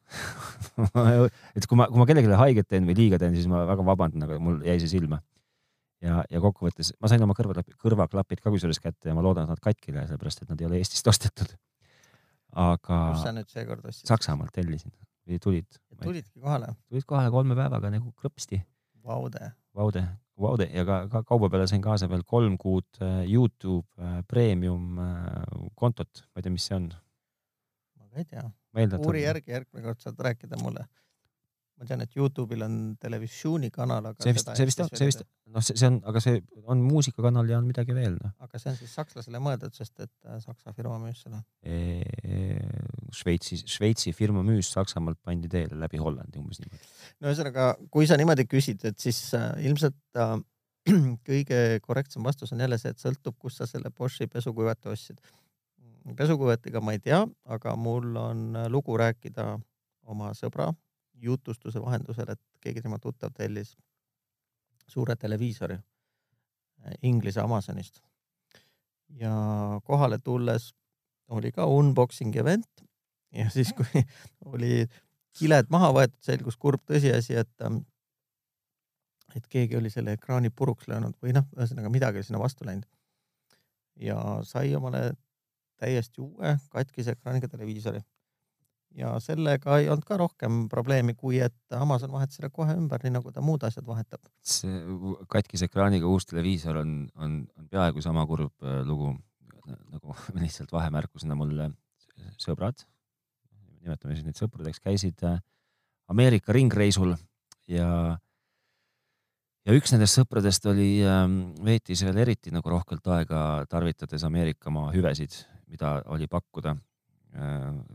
*laughs* et kui ma, kui ma kellelegi haiget teen või liiga teen, siis ma väga vabandan, aga mul jäi see silma ja, ja kokkuvõttes ma sain oma kõrvaklapid, kõrvaklapid ka kusjuures kätte ja ma loodan, et nad katki ei lähe, sellepärast et nad ei ole Eestist *laughs* ostetud. aga. kus sa nüüd seekord ostsid? Saksamaalt tellisin või tulid. tulidki kohale? tulid kohale kolme päevaga nagu krõpsti. Vaude. Vaude, Vaude ja ka, ka kauba peale sain kaasa veel kolm kuud äh, Youtube äh, premium äh, kontot, ma ei tea, mis see on. ma ka ei tea. uuri järgi, järgmine kord saad rääkida mulle ma tean, et Youtube'il on televisioonikanal, aga see vist, see vist, see vist, noh, see on, aga see on muusikakanal ja on midagi veel, noh. aga see on siis sakslasele mõeldud, sest et äh, Saksa firma müüs seda. Šveitsi, Šveitsi firma müüs Saksamaalt pandi teele läbi Hollandi umbes niimoodi. no ühesõnaga, kui sa niimoodi küsid, et siis äh, ilmselt äh, *clears throat* kõige korrektsem vastus on jälle see, et sõltub, kust sa selle Boschi pesukuivati ostsid. pesukuvatiga ma ei tea, aga mul on äh, lugu rääkida oma sõbra jutustuse vahendusel, et keegi tema tuttav tellis suure televiisori äh, Inglise Amazonist. ja kohale tulles oli ka unboxing event ja siis, kui *laughs* oli kiled maha võetud, selgus kurb tõsiasi, et ähm, et keegi oli selle ekraani puruks löönud või noh, ühesõnaga midagi oli sinna vastu läinud. ja sai omale täiesti uue katkise ekraaniga televiisori. Ja sellega ei olnud ka rohkem probleemi, kui et Amazon vahetas selle kohe ümber, nii nagu ta muud asjad vahetab. see katkise ekraaniga uus televiisor on, on, on peaaegu sama kurb äh, lugu nagu *laughs* lihtsalt vahemärkusena mulle sõbrad, nimetame siis neid sõpradeks, käisid äh, Ameerika ringreisul ja ja üks nendest sõpradest oli, veetis veel eriti nagu rohkelt aega tarvitades Ameerikamaa hüvesid, mida oli pakkuda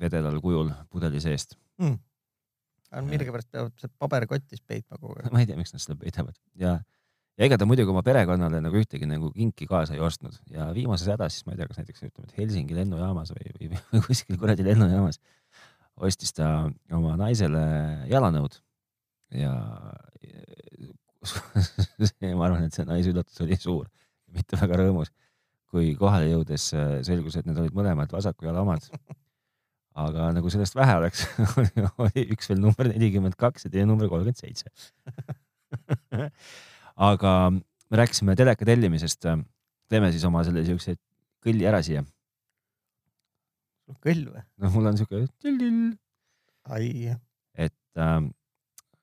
vedelal kujul pudeli seest. aga millegipärast peab see paberkotis peitma kogu aeg. *laughs* ma ei tea, miks nad seda peidavad ja, ja ega ta muidugi oma perekonnale nagu ühtegi nagu kinki kaasa ei ostnud ja viimases hädas siis ma ei tea, kas näiteks ütleme, et Helsingi lennujaamas või, või, või kuskil kuradi lennujaamas ostis ta oma naisele jalanõud ja see, *laughs* ma arvan, et see naise üllatus oli suur, mitte väga rõõmus, kui kohale jõudes äh, selgus, et need olid mõlemad vasaku jala omad. *laughs* aga nagu sellest vähe oleks, *laughs* oli üks veel number nelikümmend kaks ja teine number kolmkümmend seitse. *laughs* aga me rääkisime teleka tellimisest. teeme siis oma selle siukse kõlli ära siia. kõll või? noh, mul on siuke till-till, ai, et äh,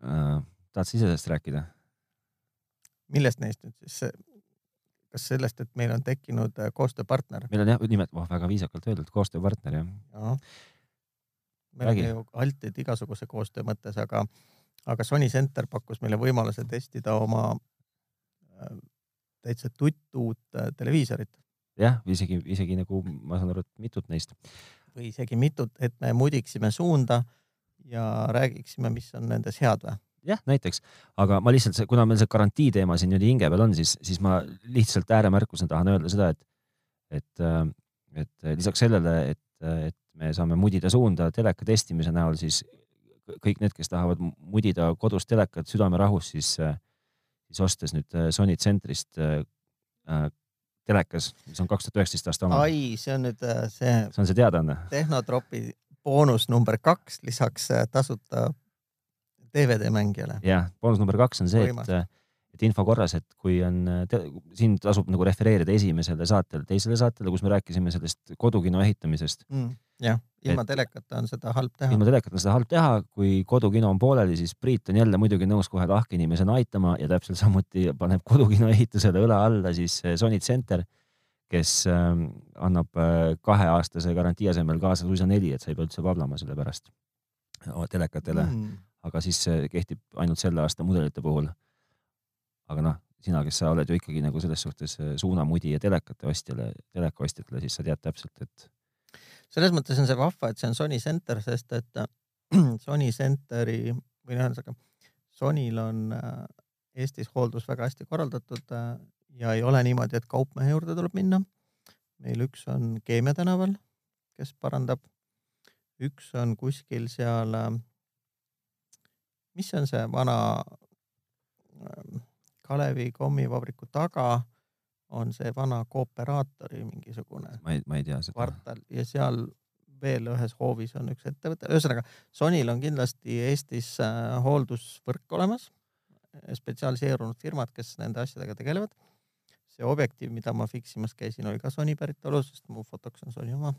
äh, tahad sa ise sellest rääkida? millest neist nüüd siis? kas sellest, et meil on tekkinud äh, koostööpartner? meil on jah, nimet-, oh, väga viisakalt öeldud, koostööpartner jah. Me oleme ju altid igasuguse koostöö mõttes, aga, aga Sony Center pakkus meile võimaluse testida oma äh, täitsa tuttuut äh, televiisorit jah, isegi, isegi nagu ma saan aru, et mitut neist. või isegi mitut, et me mudiksime suunda ja räägiksime, mis on nendes head või? jah, näiteks, aga ma lihtsalt, kuna meil see garantii teema siin niimoodi hinge peal on, siis, siis ma lihtsalt ääremärkusena tahan öelda seda, et, et, et lisaks sellele, et, et me saame mudida suunda teleka testimise näol, siis kõik need, kes tahavad mudida kodus telekat südamerahus, siis, siis ostes nüüd Sony tsentrist äh, telekas, mis on kaks tuhat üheksateist aasta oma. ai, see on nüüd äh, see see on see teadaanne. Tehnotropi boonus number kaks lisaks äh, tasuta DVD mängijale. jah, boonus number kaks on see, et, et info korras, et kui on, siin tasub nagu refereerida esimesele saatele, teisele saatele, kus me rääkisime sellest kodukino ehitamisest. jah, ilma Et- telekata on seda halb teha ilma. telekata on seda halb teha, kui kodukino on pooleli, siis Priit on jälle muidugi nõus kohe lahke inimesena aitama ja täpselt samuti paneb kodukino ehitusele õla alla siis eh, Sony Center, kes ähm, annab äh, kaheaastase garantii asemel kaasa suisa neli, et sa ei pea üldse vablama selle pärast oma telekatele mm., aga siis kehtib ainult selle aasta mudelite puhul. aga noh, sina, kes sa oled ju ikkagi nagu selles suhtes eh, suunamudi ja telekate ostjale, teleka ostjatele, siis sa tead täpselt, et selles mõttes on see vahva, et see on Sony Center, sest et äh, *clears throat* Sony Centeri või noh, ühesõnaga Sonyl on äh, Eestis hooldus väga hästi korraldatud äh, ja ei ole niimoodi, et kaupmehe juurde tuleb minna. meil üks on Keemia tänaval, kes parandab, üks on kuskil seal, mis on see vana Kalevi kommivabriku taga on see vana kooperaatori mingisugune ma ei, ma ei tea seda. kvartal ja seal veel ühes hoovis on üks ettevõte, ühesõnaga Sonyl on kindlasti Eestis äh, hooldusvõrk olemas, spetsialiseerunud firmad, kes nende asjadega tegelevad. see objektiiv, mida ma fix imas käisin, oli ka Sony päritolu, sest mu fotoks on Sony oma.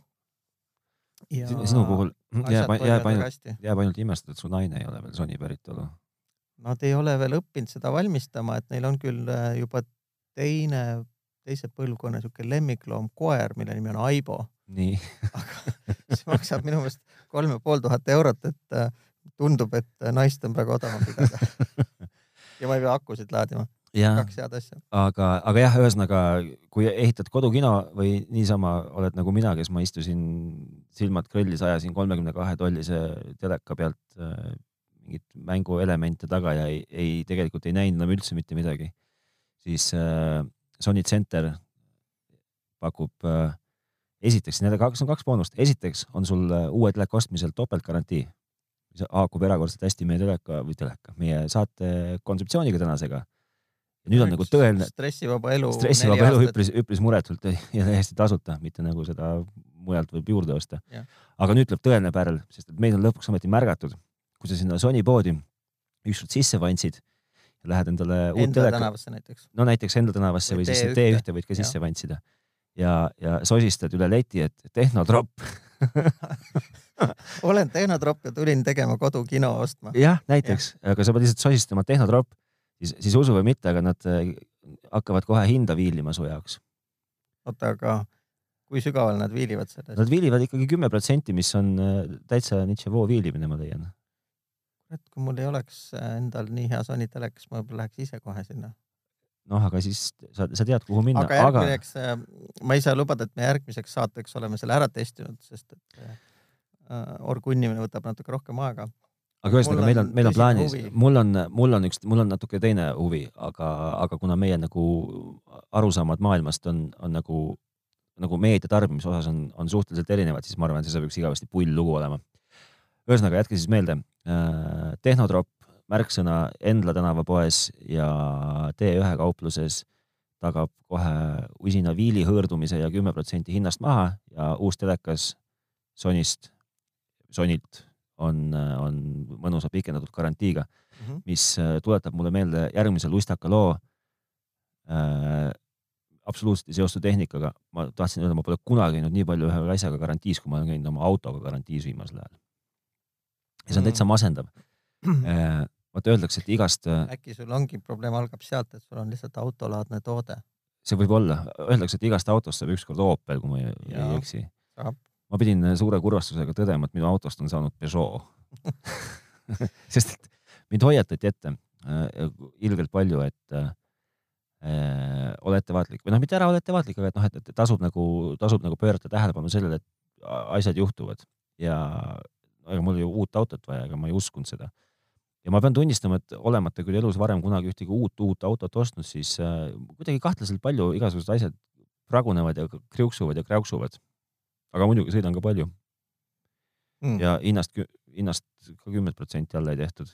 ja sinu puhul jääb, jääb ainult, jääb ainult imestada, et su naine ei ole veel Sony päritolu. Nad ei ole veel õppinud seda valmistama, et neil on küll äh, juba teine, teise põlvkonna siuke lemmikloom koer, mille nimi on Aibo nii, aga *laughs* see maksab minu meelest kolm ja pool tuhat eurot, et äh, tundub, et naist on praegu odavam pidada. *laughs* ja ma ei pea akusid laadima, kaks head asja. aga, aga jah, ühesõnaga, kui ehitad kodukino või niisama oled nagu mina, kes ma istusin silmad krõllis, ajasin kolmekümne kahe tollise teleka pealt äh, mingit mänguelemente taga ja ei, ei, tegelikult ei näinud enam üldse mitte midagi, siis äh, Sony Center pakub äh, esiteks, need on kaks, on kaks boonust, esiteks on sul äh, uue teleka ostmisel topeltgarantii, mis haakub erakordselt hästi meie teleka või teleka, meie saate kontseptsiooniga tänasega. nüüd on nagu tõeline, stressivaba elu. stressivaba elu üpris, üpris muretult ja täiesti tasuta, mitte nagu seda mujalt võib juurde osta. Aga nüüd tuleb tõeline pärl, sest et meid on lõpuks ometi märgatud, kui sa sinna Sony poodi ükskord sisse vandsid lähed endale uut Enda telekat, tänavasse näiteks. no näiteks Enda tänavasse Või või siis T1. T1 võid ka sisse vantsida ja, ja sosistad üle leti, et tehnotropp. *laughs* olen tehnotropp ja tulin tegema kodukino ostma. jah, näiteks, aga sa pead lihtsalt sosistama tehnotropp, siis, siis usu või mitte, aga nad äh, hakkavad kohe hinda viilima su jaoks. oota, aga kui sügaval nad viilivad selles? Nad viilivad ikkagi kümme protsenti, mis on äh, täitsa Nietzsche viilimine, ma leian. Et kui mul ei oleks äh, endal nii hea Sony telekas, ma võib-olla läheks ise kohe sinna. noh, aga siis sa, sa tead, kuhu minna, aga järgmiseks aga..., ma ei saa lubada, et me järgmiseks saateks oleme selle ära testinud, sest et äh, orgunnimine võtab natuke rohkem aega. aga ühesõnaga, meil on meil on plaanis mul on, mul on üks, mul on natuke teine huvi, aga, aga kuna meie nagu arusaamad maailmast on, on nagu, nagu meedia tarbimise osas on, on suhteliselt erinevad, siis ma arvan, et see saab üks igavesti pull lugu olema. ühesõnaga, jätke siis meelde äh,, Tehnotropp, märksõna Endla tänava poes ja T1 kaupluses tagab kohe usina viili hõõrdumise ja kümme protsenti hinnast maha ja uus telekas Sonist, Sonilt on, on mõnusa pikendatud garantiiga, mis äh, tuletab mulle meelde järgmise lustaka loo äh,. absoluutselt ei seostu tehnikaga, ma tahtsin öelda, ma pole kunagi käinud nii palju ühe asjaga garantiis, kui ma olen käinud oma autoga garantiis viimasel ajal. Ja see on täitsa masendav *clears throat* äh,. vaata, öeldakse, et igast, äkki sul ongi probleem algab sealt, et sul on lihtsalt autolaadne toode. see võib olla, öeldakse, et igast autost saab ükskord Opel, kui ma ei, ei eksi ma pidin suure kurvastusega tõdema, et minu autost on saanud Peugeot. *laughs* *laughs* sest et mind hoiatati ette äh, ilgelt palju, et äh, äh, ole ettevaatlik või noh, mitte ära ole ettevaatlik, aga et noh, et, tasub nagu, tasub nagu pöörata tähelepanu sellele, et asjad juhtuvad ja ega mul oli uut autot vaja, ega ma ei uskunud seda. ja ma pean tunnistama, et olemata küll elus varem kunagi ühtegi uut, uut autot ostnud, siis äh, kuidagi kahtlaselt palju igasugused asjad pragunevad ja kriuksuvad ja kräuksuvad. aga muidugi sõidan ka palju Mm. ja hinnast, hinnast ka kümmet protsenti alla ei tehtud.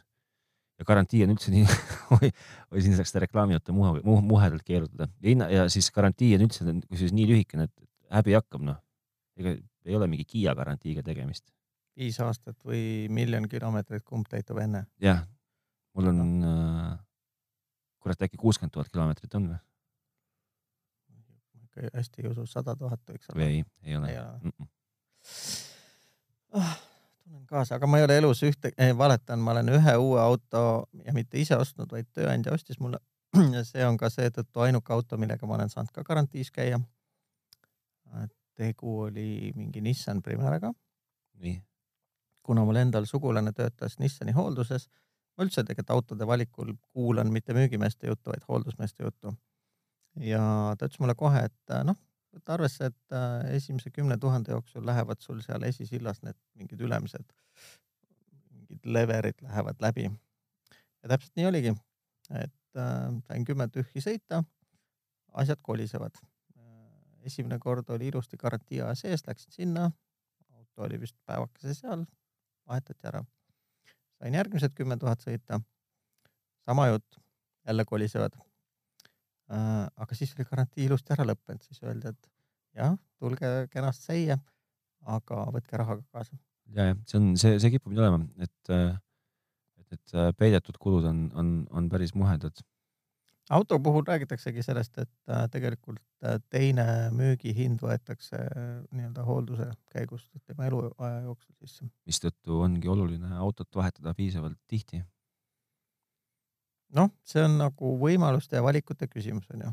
ja garantii on üldse nii *laughs* oi, oi siin saaks seda reklaami muhe, muhe, muhedalt keerutada ja hinna ja siis garantii on üldse kusjuures nii lühikene, et häbi hakkab noh. ega ei ole mingi Kiia garantiiga tegemist. Viis aastat või miljon kilomeetrit, kumb täitub enne? jah, mul on äh,, kurat äkki kuuskümmend tuhat kilomeetrit on või? hästi ei usu, sada tuhat võiks või ei, ei ole mm. -mm. ah,. tunnen kaasa, aga ma ei ole elus ühte eh,, valetan, ma olen ühe uue auto ja mitte ise ostnud, vaid tööandja ostis mulle. ja see on ka seetõttu ainuke auto, millega ma olen saanud ka garantiis käia. tegu oli mingi Nissan Primeraga, nii, kuna mul endal sugulane töötas Nissani hoolduses. ma üldse tegelikult autode valikul kuulan mitte müügimeeste juttu, vaid hooldusmeeste juttu. ja ta ütles mulle kohe, et noh, võta arvesse, et äh, esimese kümne tuhande jooksul lähevad sul seal esisillas need mingid ülemised, mingid leverid lähevad läbi. ja täpselt nii oligi, et äh, sain kümme tühji sõita, asjad kolisevad. esimene kord oli ilusti garantii aja sees, läksin sinna, auto oli vist päevakese seal, vahetati ära. sain järgmised kümme tuhat sõita, sama jutt, jälle kolisevad. aga siis oli garantii ilusti ära lõppenud, siis öeldi, et jah, tulge kenasti säia, aga võtke raha ka kaasa. ja, ja see on, see, see kipub nii olema, et, et need äh, peidetud kulud on, on, on päris muhedad. Auto puhul räägitaksegi sellest, et äh, tegelikult äh, teine müügihind võetakse äh, nii-öelda hoolduse käigus tema eluaja jooksul sisse. mistõttu ongi oluline autot vahetada piisavalt tihti. noh, see on nagu võimaluste ja valikute küsimus onju.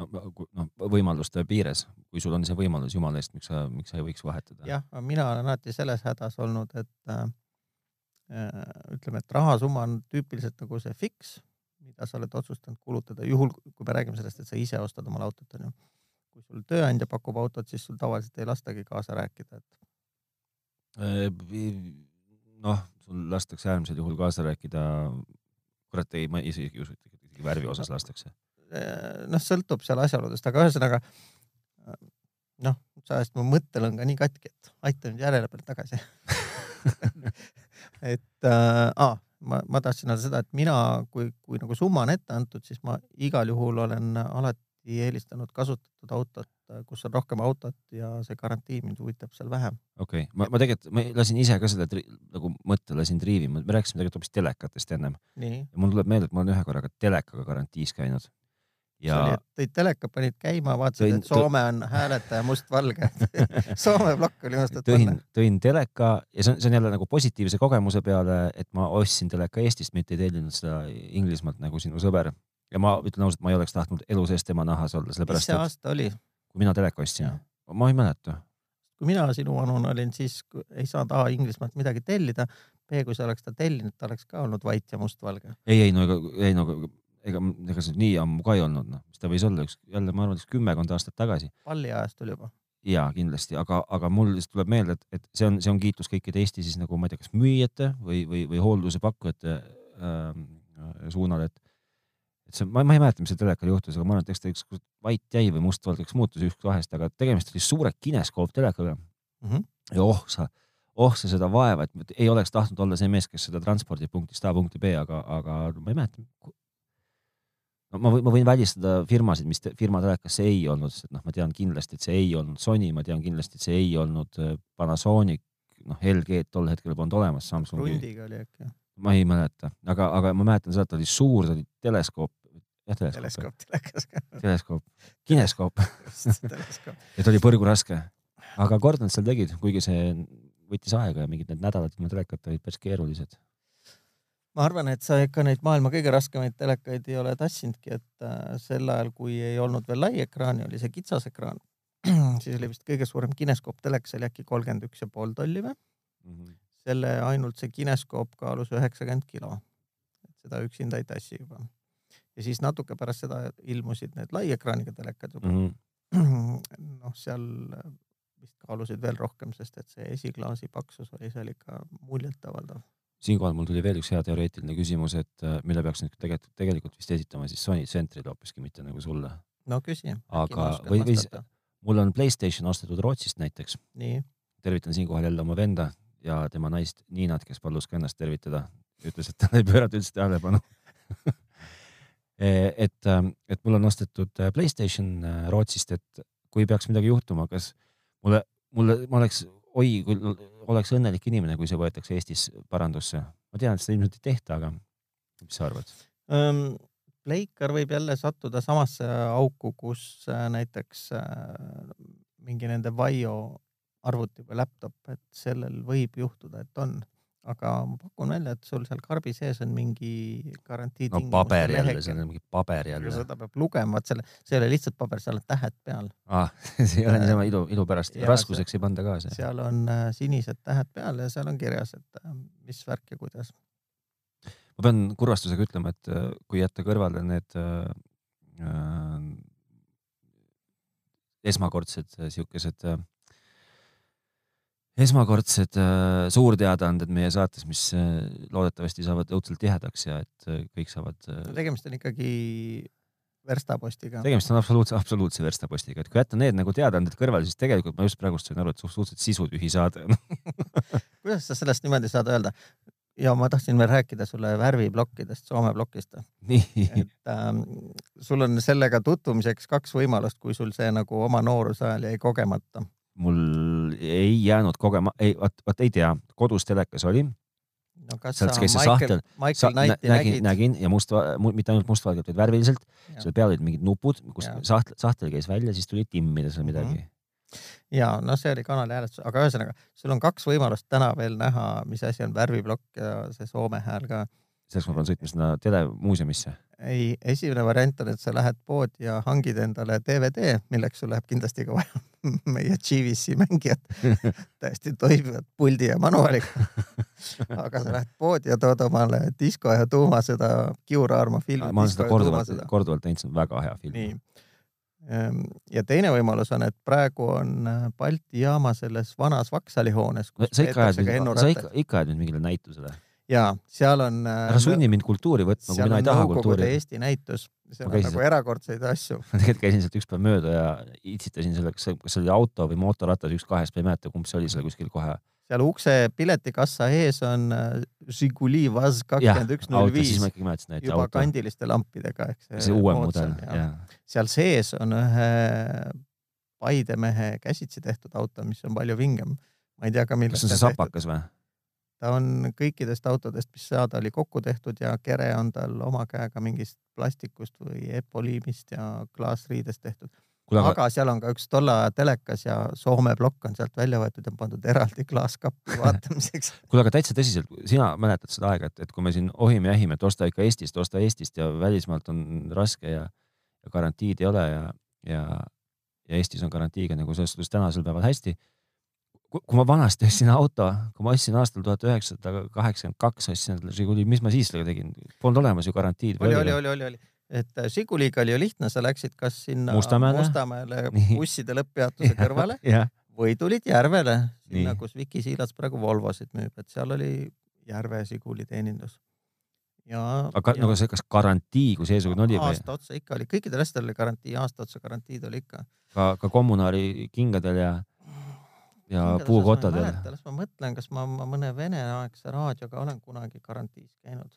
no, noh, võimaluste piires, kui sul on see võimalus, jumala eest, miks sa, miks sa ei võiks vahetada? jah, mina olen alati selles hädas olnud, et äh, ütleme, et rahasumma on tüüpiliselt nagu see fiks, mida sa oled otsustanud kulutada, juhul kui me räägime sellest, et sa ise ostad omale autot, onju. kui sul tööandja pakub autot, siis sul tavaliselt ei lastagi kaasa rääkida, et noh, sul lastakse äärmisel juhul kaasa rääkida. kurat, ei, ma isegi ei usu, et isegi värvi osas lastakse. noh, sõltub seal asjaoludest, aga ühesõnaga noh, sajast mu mõttel on ka nii katki, et aita nüüd järele peale tagasi *laughs* et äh, ah, ma, ma tahtsin öelda seda, et mina, kui, kui nagu summa on ette antud, siis ma igal juhul olen alati eelistanud kasutatud autot, kus on rohkem autot ja see garantii mind huvitab seal vähem. okei okay., ma, ma tegelikult, ma lasin ise ka seda nagu mõtte lasin triivima, me rääkisime tegelikult hoopis telekatest ennem. ja mul tuleb meelde, et ma olen ühe korraga telekaga garantiis käinud ja. tõid teleka, panid käima, vaatasid, et Soome on hääletaja mustvalge *laughs* Soome plokk oli must, et tõin, teleka ja see on, see on jälle nagu positiivse kogemuse peale, et ma ostsin teleka Eestist, mitte ei tellinud seda Inglismaalt nagu sinu sõber. ja ma ütlen ausalt, ma ei oleks tahtnud elu sees tema nahas olla, sellepärast. mis see aasta oli? kui mina teleka ostsin, ma ei mäleta. kui mina sinu vanune olin, siis ei saanud A Inglismaalt midagi tellida. B, kui sa oleks ta tellinud, ta oleks ka olnud vait ja mustvalge. ei, ei no ei no ega, ega see nii ammu ka ei olnud, noh, mis ta võis olla, üks jälle ma arvan, üks kümmekond aastat tagasi. palliajastul juba. ja kindlasti, aga, aga mul lihtsalt tuleb meelde, et, et see on, see on kiitus kõikide Eesti siis nagu ma ei tea, kas müüjate või, või, või hoolduse pakkujate äh, suunal, et et see, ma, ma ei mäleta, mis seal telekal juhtus, aga ma arvan, et eks ta ükskord vait jäi või mustvalgeks muutus üks vahest, aga tegemist oli suure kineskooptelekaga mm. -hmm. ja oh sa, oh sa seda vaeva, et ei oleks tahtnud olla see mees, kes seda transpordib punktist A punkti B, aga, aga ma ei mäleta, ma võin, ma võin välistada firmasid, mis te, firma telekas see ei olnud, sest noh, ma tean kindlasti, et see ei olnud Sony, ma tean kindlasti, et see ei olnud äh, Panasonic, noh, LG-d tol hetkel polnud olemas, Samsungi. Rundiga oli äkki. ma ei mäleta, aga, aga ma mäletan seda, et ta oli suur, ta oli teleskoop. jah, teleskoop. teleskoop, telekas. teleskoop, kineskoop *laughs* ja ta oli põrguraske, aga kord nad seal tegid, kuigi see võttis aega ja mingid need nädalad ilma telekata olid päris keerulised ma arvan, et sa ikka neid maailma kõige raskemaid telekaid ei ole tassinudki, et äh, sel ajal, kui ei olnud veel lai ekraan ja oli see kitsas ekraan, *clears throat* siis oli vist kõige suurem kineskoop telekas oli äkki kolmkümmend üks ja pool tolli või mm? -hmm. selle ainult see kineskoop kaalus üheksakümmend kilo. et seda üksinda ei tassi juba. ja siis natuke pärast seda ilmusid need lai ekraaniga telekad juba mm. -hmm. *clears throat* noh, seal vist kaalusid veel rohkem, sest et see esiklaasi paksus oli seal ikka muljetavaldav siinkohal mul tuli veel üks hea teoreetiline küsimus, et äh, mille peaks nüüd tegelikult, tegelikult vist esitama siis Sony Centrile hoopiski, mitte nagu sulle. no küsi. aga, või, või mul on Playstation ostetud Rootsist näiteks. tervitan siinkohal jälle oma venda ja tema naist Niinat, kes palus ka ennast tervitada, ütles, et talle ei pöörata üldse tähelepanu *laughs* e, et, ähm, et mul on ostetud äh, Playstation äh, Rootsist, et kui peaks midagi juhtuma, kas mulle, mulle, ma oleks oi, kui oleks õnnelik inimene, kui see võetakse Eestis parandusse. ma tean, et seda ilmselt ei tehta, aga mis sa arvad um,? Pleikar võib jälle sattuda samasse auku, kus äh, näiteks äh, mingi nende Vaio arvuti või laptop, et sellel võib juhtuda, et on aga ma pakun välja, et sul seal karbi sees on mingi garantii. no paber jälle, see on mingi paber jälle. seda peab lugema, et selle, see ei ole lihtsalt paber, seal on tähed peal ah,. *laughs* see ei ole niisama ilu, ilu pärast, raskuseks ei panda ka see. seal on äh, sinised tähed peal ja seal on kirjas, et äh, mis värk ja kuidas. ma pean kurvastusega ütlema, et äh, kui jätta kõrvale need äh, äh, esmakordsed siukesed äh, esmakordsed äh, suurteadaanded meie saates, mis äh, loodetavasti saavad õudselt tihedaks ja et äh, kõik saavad äh,. tegemist on ikkagi verstapostiga. tegemist on absoluutse, absoluutse verstapostiga, et kui jätta need nagu teadaanded kõrvale, siis tegelikult ma just praegust sain aru, et suhteliselt sisutühi saade on *laughs* kuidas sa sellest niimoodi saad öelda? ja ma tahtsin veel rääkida sulle värviplokkidest, Soome plokist. et ähm, sul on sellega tutvumiseks kaks võimalust, kui sul see nagu oma nooruse ajal jäi kogemata mul ei jäänud kogema, ei, vot, vot ei tea, kodus telekas oli. no kas Sealt sa Michael, Michael sa, nägid? nägin, nägin ja must, mitte ainult mustvalgelt, vaid värviliselt. seal peal olid mingid nupud, kus sahtel, sahtel käis välja, siis tuli timmida seal midagi mm. -hmm ja no see oli kanali hääletus, aga ühesõnaga sul on kaks võimalust täna veel näha, mis asi on värviplokk ja see Soome hääl ka. Selleks ma pean sõitma sinna telemuuseumisse. ei, esimene variant on, et sa lähed poodi ja hangid endale DVD, milleks sul läheb kindlasti ka vaja *laughs* meie GVC mängijad *laughs* täiesti toimivad puldi ja manuaaliga. aga sa lähed poodi ja tood omale disko ja tuuma seda Kiur-Aarma filmi. ma olen seda korduvalt, korduvalt näinud, see on väga hea film. ehm, ja teine võimalus on, et praegu on äh, Balti jaama selles vanas Vaksali hoones. sa ikka ajad sa ikka, ikka ajad nüüd mingile näitusele? Ja seal on. Äh, ära sunni mind kultuuri võtma, kui mina ei taha kultuuri. Eesti näitus, seal on nagu erakordseid asju. *laughs* ma tegelikult käisin sealt üks päev mööda ja itsitasin selle, kas see, oli auto või mootorratas, üks kahest, ma ei mäleta, kumb see oli seal kuskil kohe. seal ukse piletikassa ees on äh, Žiguli Vaz kakskümmend üks null viis. juba auto. kandiliste lampidega ehk see. see uuem mudel, jah. seal sees on ühe Paide mehe käsitsi tehtud auto, mis on palju vingem. ma ei tea ka, millest. kas see on see sapakas või? Ta on kõikidest autodest, mis saada oli, kokku tehtud ja kere on tal oma käega mingist plastikust või epoliimist ja klaasriidest tehtud. Aga... aga seal on ka üks tolle aja telekas ja Soome plokk on sealt välja võetud ja pandud eraldi klaaskappi *laughs* vaatamiseks kuule, aga täitsa tõsiselt, sina mäletad seda aega, et, et kui me siin ohime ja ähime, et osta ikka Eestist, osta Eestist ja välismaalt on raske ja, ja garantiid ei ole ja, ja, ja Eestis on garantiiga nagu selles suhtes tänasel päeval hästi kui ma vanasti ostsin auto, kui ma ostsin aastal tuhat üheksasada kaheksakümmend kaks, ostsin endale Žiguli, mis ma siis sellega tegin? Polnud olemas ju garantiid. oli, oli, oli, oli, oli, et äh, Žiguliga oli ju lihtne, sa läksid kas sinna Mustamäele, Mustamäele *laughs* busside lõpppeatuse *laughs* kõrvale või tulid Järvele, sinna, kus Viki Siilats praegu Volvosid müüb, et seal oli Järve Žiguli teenindus. ja. aga ja... nagu see, kas garantii kui seesugune oli aasta otsa ikka oli, kõikidel asjadel oli garantii, aasta otsa garantiid oli ikka. ka, ka kommunaali kingadel ja ja puukotadel. las ma mõtlen, kas ma, ma mõne veneaegse raadioga olen kunagi garantiis käinud.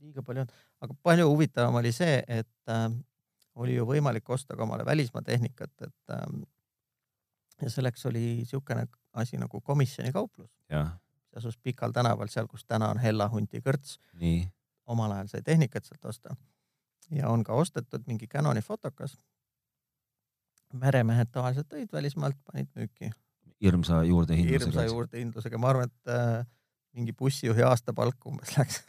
liiga palju on, aga palju huvitavam oli see, et äh, oli ju võimalik osta ka omale välismaa tehnikat, et äh, ja selleks oli niisugune asi nagu komisjonikauplus. see asus Pikal tänaval, seal, kus täna on Hella Hunti kõrts. omal ajal sai tehnikat sealt osta ja on ka ostetud mingi Canoni fotokas meremehed tavaliselt tõid välismaalt, panid müüki. hirmsa juurdehindlusega. hirmsa juurdehindlusega, ma arvan, et äh, mingi bussijuhi aastapalk umbes läks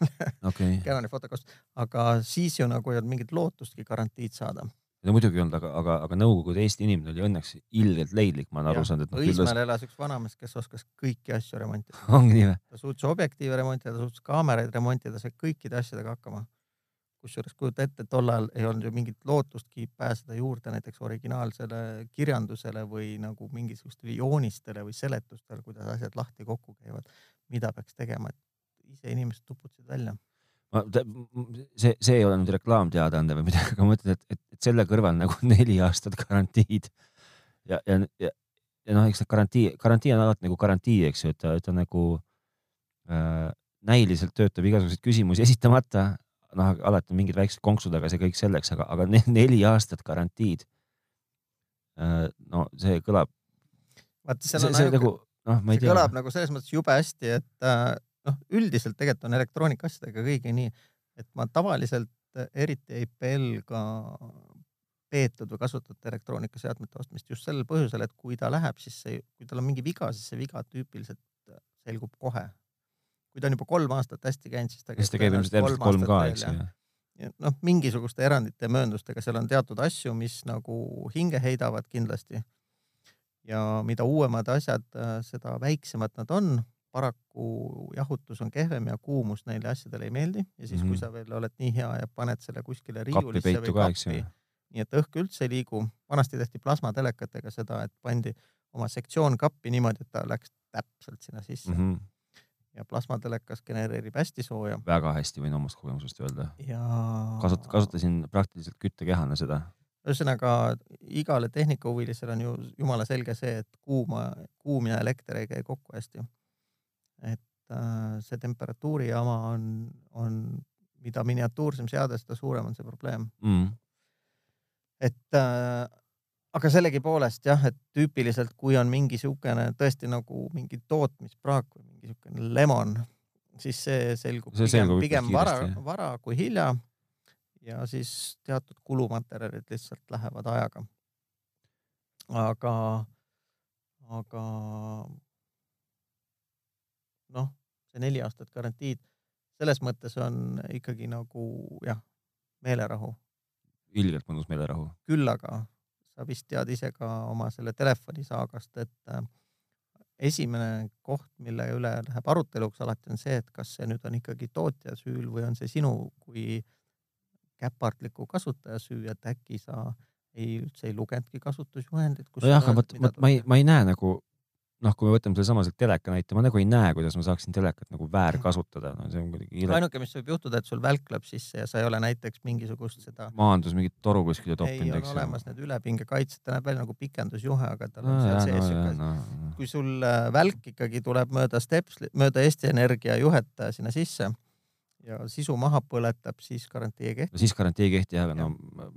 okay. Canoni fotokost, aga siis ju nagu ei olnud mingit lootustki garantiid saada. no muidugi ei olnud, aga, aga, aga Nõukogude Eesti inimene oli õnneks ilgelt leidlik, ma olen aru saanud, et noh. Õismäel elas üks vanamees, kes oskas kõiki asju remontida. *laughs* ongi nii või? ta suutis objektiive remontida, ta suutis kaameraid remontida, sai kõikide asjadega hakkama kusjuures kujuta ette, tollal ei olnud ju mingit lootustki pääseda juurde näiteks originaalsele kirjandusele või nagu mingisugustele joonistele või seletustele, kuidas asjad lahti kokku käivad, mida peaks tegema, et ise inimesed tuputasid välja. ma, see, see ei ole nüüd reklaamteadaande või midagi, aga ma mõtlen, et, et, et selle kõrval nagu *laughs* neli aastat garantiid ja, ja, ja, ja noh, eks need garantii, garantii on alati nagu garantii, eks ju, et ta, ta nagu äh, näiliselt töötab igasuguseid küsimusi esitamata noh, alati mingid väiksed konksud, aga see kõik selleks, aga, aga neli aastat garantiid. Äh, no see kõlab. vaata, seal on see, see nagu, noh, ei tea. kõlab nagu selles mõttes jube hästi, et äh, noh, üldiselt tegelikult on elektroonikaasjadega kõigi nii, et ma tavaliselt eriti ei pelga peetud või kasutatud elektroonikaseadmete ostmist just sellel põhjusel, et kui ta läheb, siis see, kui tal on mingi viga, siis see viga tüüpiliselt selgub kohe kui ta on juba kolm aastat hästi käinud, siis ta käib. siis ta käib ilmselt järgmised kolm ka, eks ju. noh, mingisuguste erandite ja mööndustega, seal on teatud asju, mis nagu hinge heidavad kindlasti. ja mida uuemad asjad, äh, seda väiksemad nad on. paraku jahutus on kehvem ja kuumus neile asjadele ei meeldi ja siis mm, -hmm. kui mhm. sa veel oled nii hea ja paned selle kuskile riiulisse või kappi, nii et õhk üldse ei liigu. vanasti tehti plasmatelekatega seda, et pandi oma sektsioon kappi niimoodi, et ta läks täpselt sinna sisse mm. -hmm ja plasmatelekas genereerib hästi sooja. väga hästi võin omast kogemusest öelda. ja. kasut-, kasutasin praktiliselt küttekehana seda. ühesõnaga igale tehnikahuvilisele on ju jumala selge see, et kuuma, kuum ja elekter ei käi kokku hästi. et äh, see temperatuuri jama on, on, mida miniatuursem seade, seda suurem on see probleem mm.. et äh, aga sellegipoolest jah, et tüüpiliselt, kui on mingi siukene tõesti nagu mingi tootmispraak või mingi siukene lemon, siis see selgub see pigem, pigem vara, vara kui hilja. ja siis teatud kulumaterjalid lihtsalt lähevad ajaga. aga, aga noh, see neli aastat garantiid, selles mõttes on ikkagi nagu jah, meelerahu. ilgelt mõnus meelerahu. küll aga sa vist tead ise ka oma selle telefonisaagast, et äh, esimene koht, mille üle läheb aruteluks alati on see, et kas see nüüd on ikkagi tootja süül või on see sinu kui käpardliku kasutaja süü, et äkki sa ei, üldse ei lugenudki kasutusjuhendit. nojah, aga vot, vot ma ei, ma ei näe nagu noh, kui me võtame sellesama teleka näite, ma nagu ei näe, kuidas ma saaksin telekat nagu väärkasutada, no see on kuidagi ile.... ainuke, mis võib juhtuda, et sul välk läheb sisse ja sa ei ole näiteks mingisugust seda. maandus mingit toru kuskile toppinud, eks ju. olemas need ülepingekaitsed, ta näeb välja nagu pikendusjuhe, aga tal on no, seal sees siuke no, no. kui sul äh, välk ikkagi tuleb mööda stepsli, mööda Eesti Energia juhet sinna sisse ja sisu maha põletab, siis garantii ei kehti. no siis garantii ei kehti jah, aga no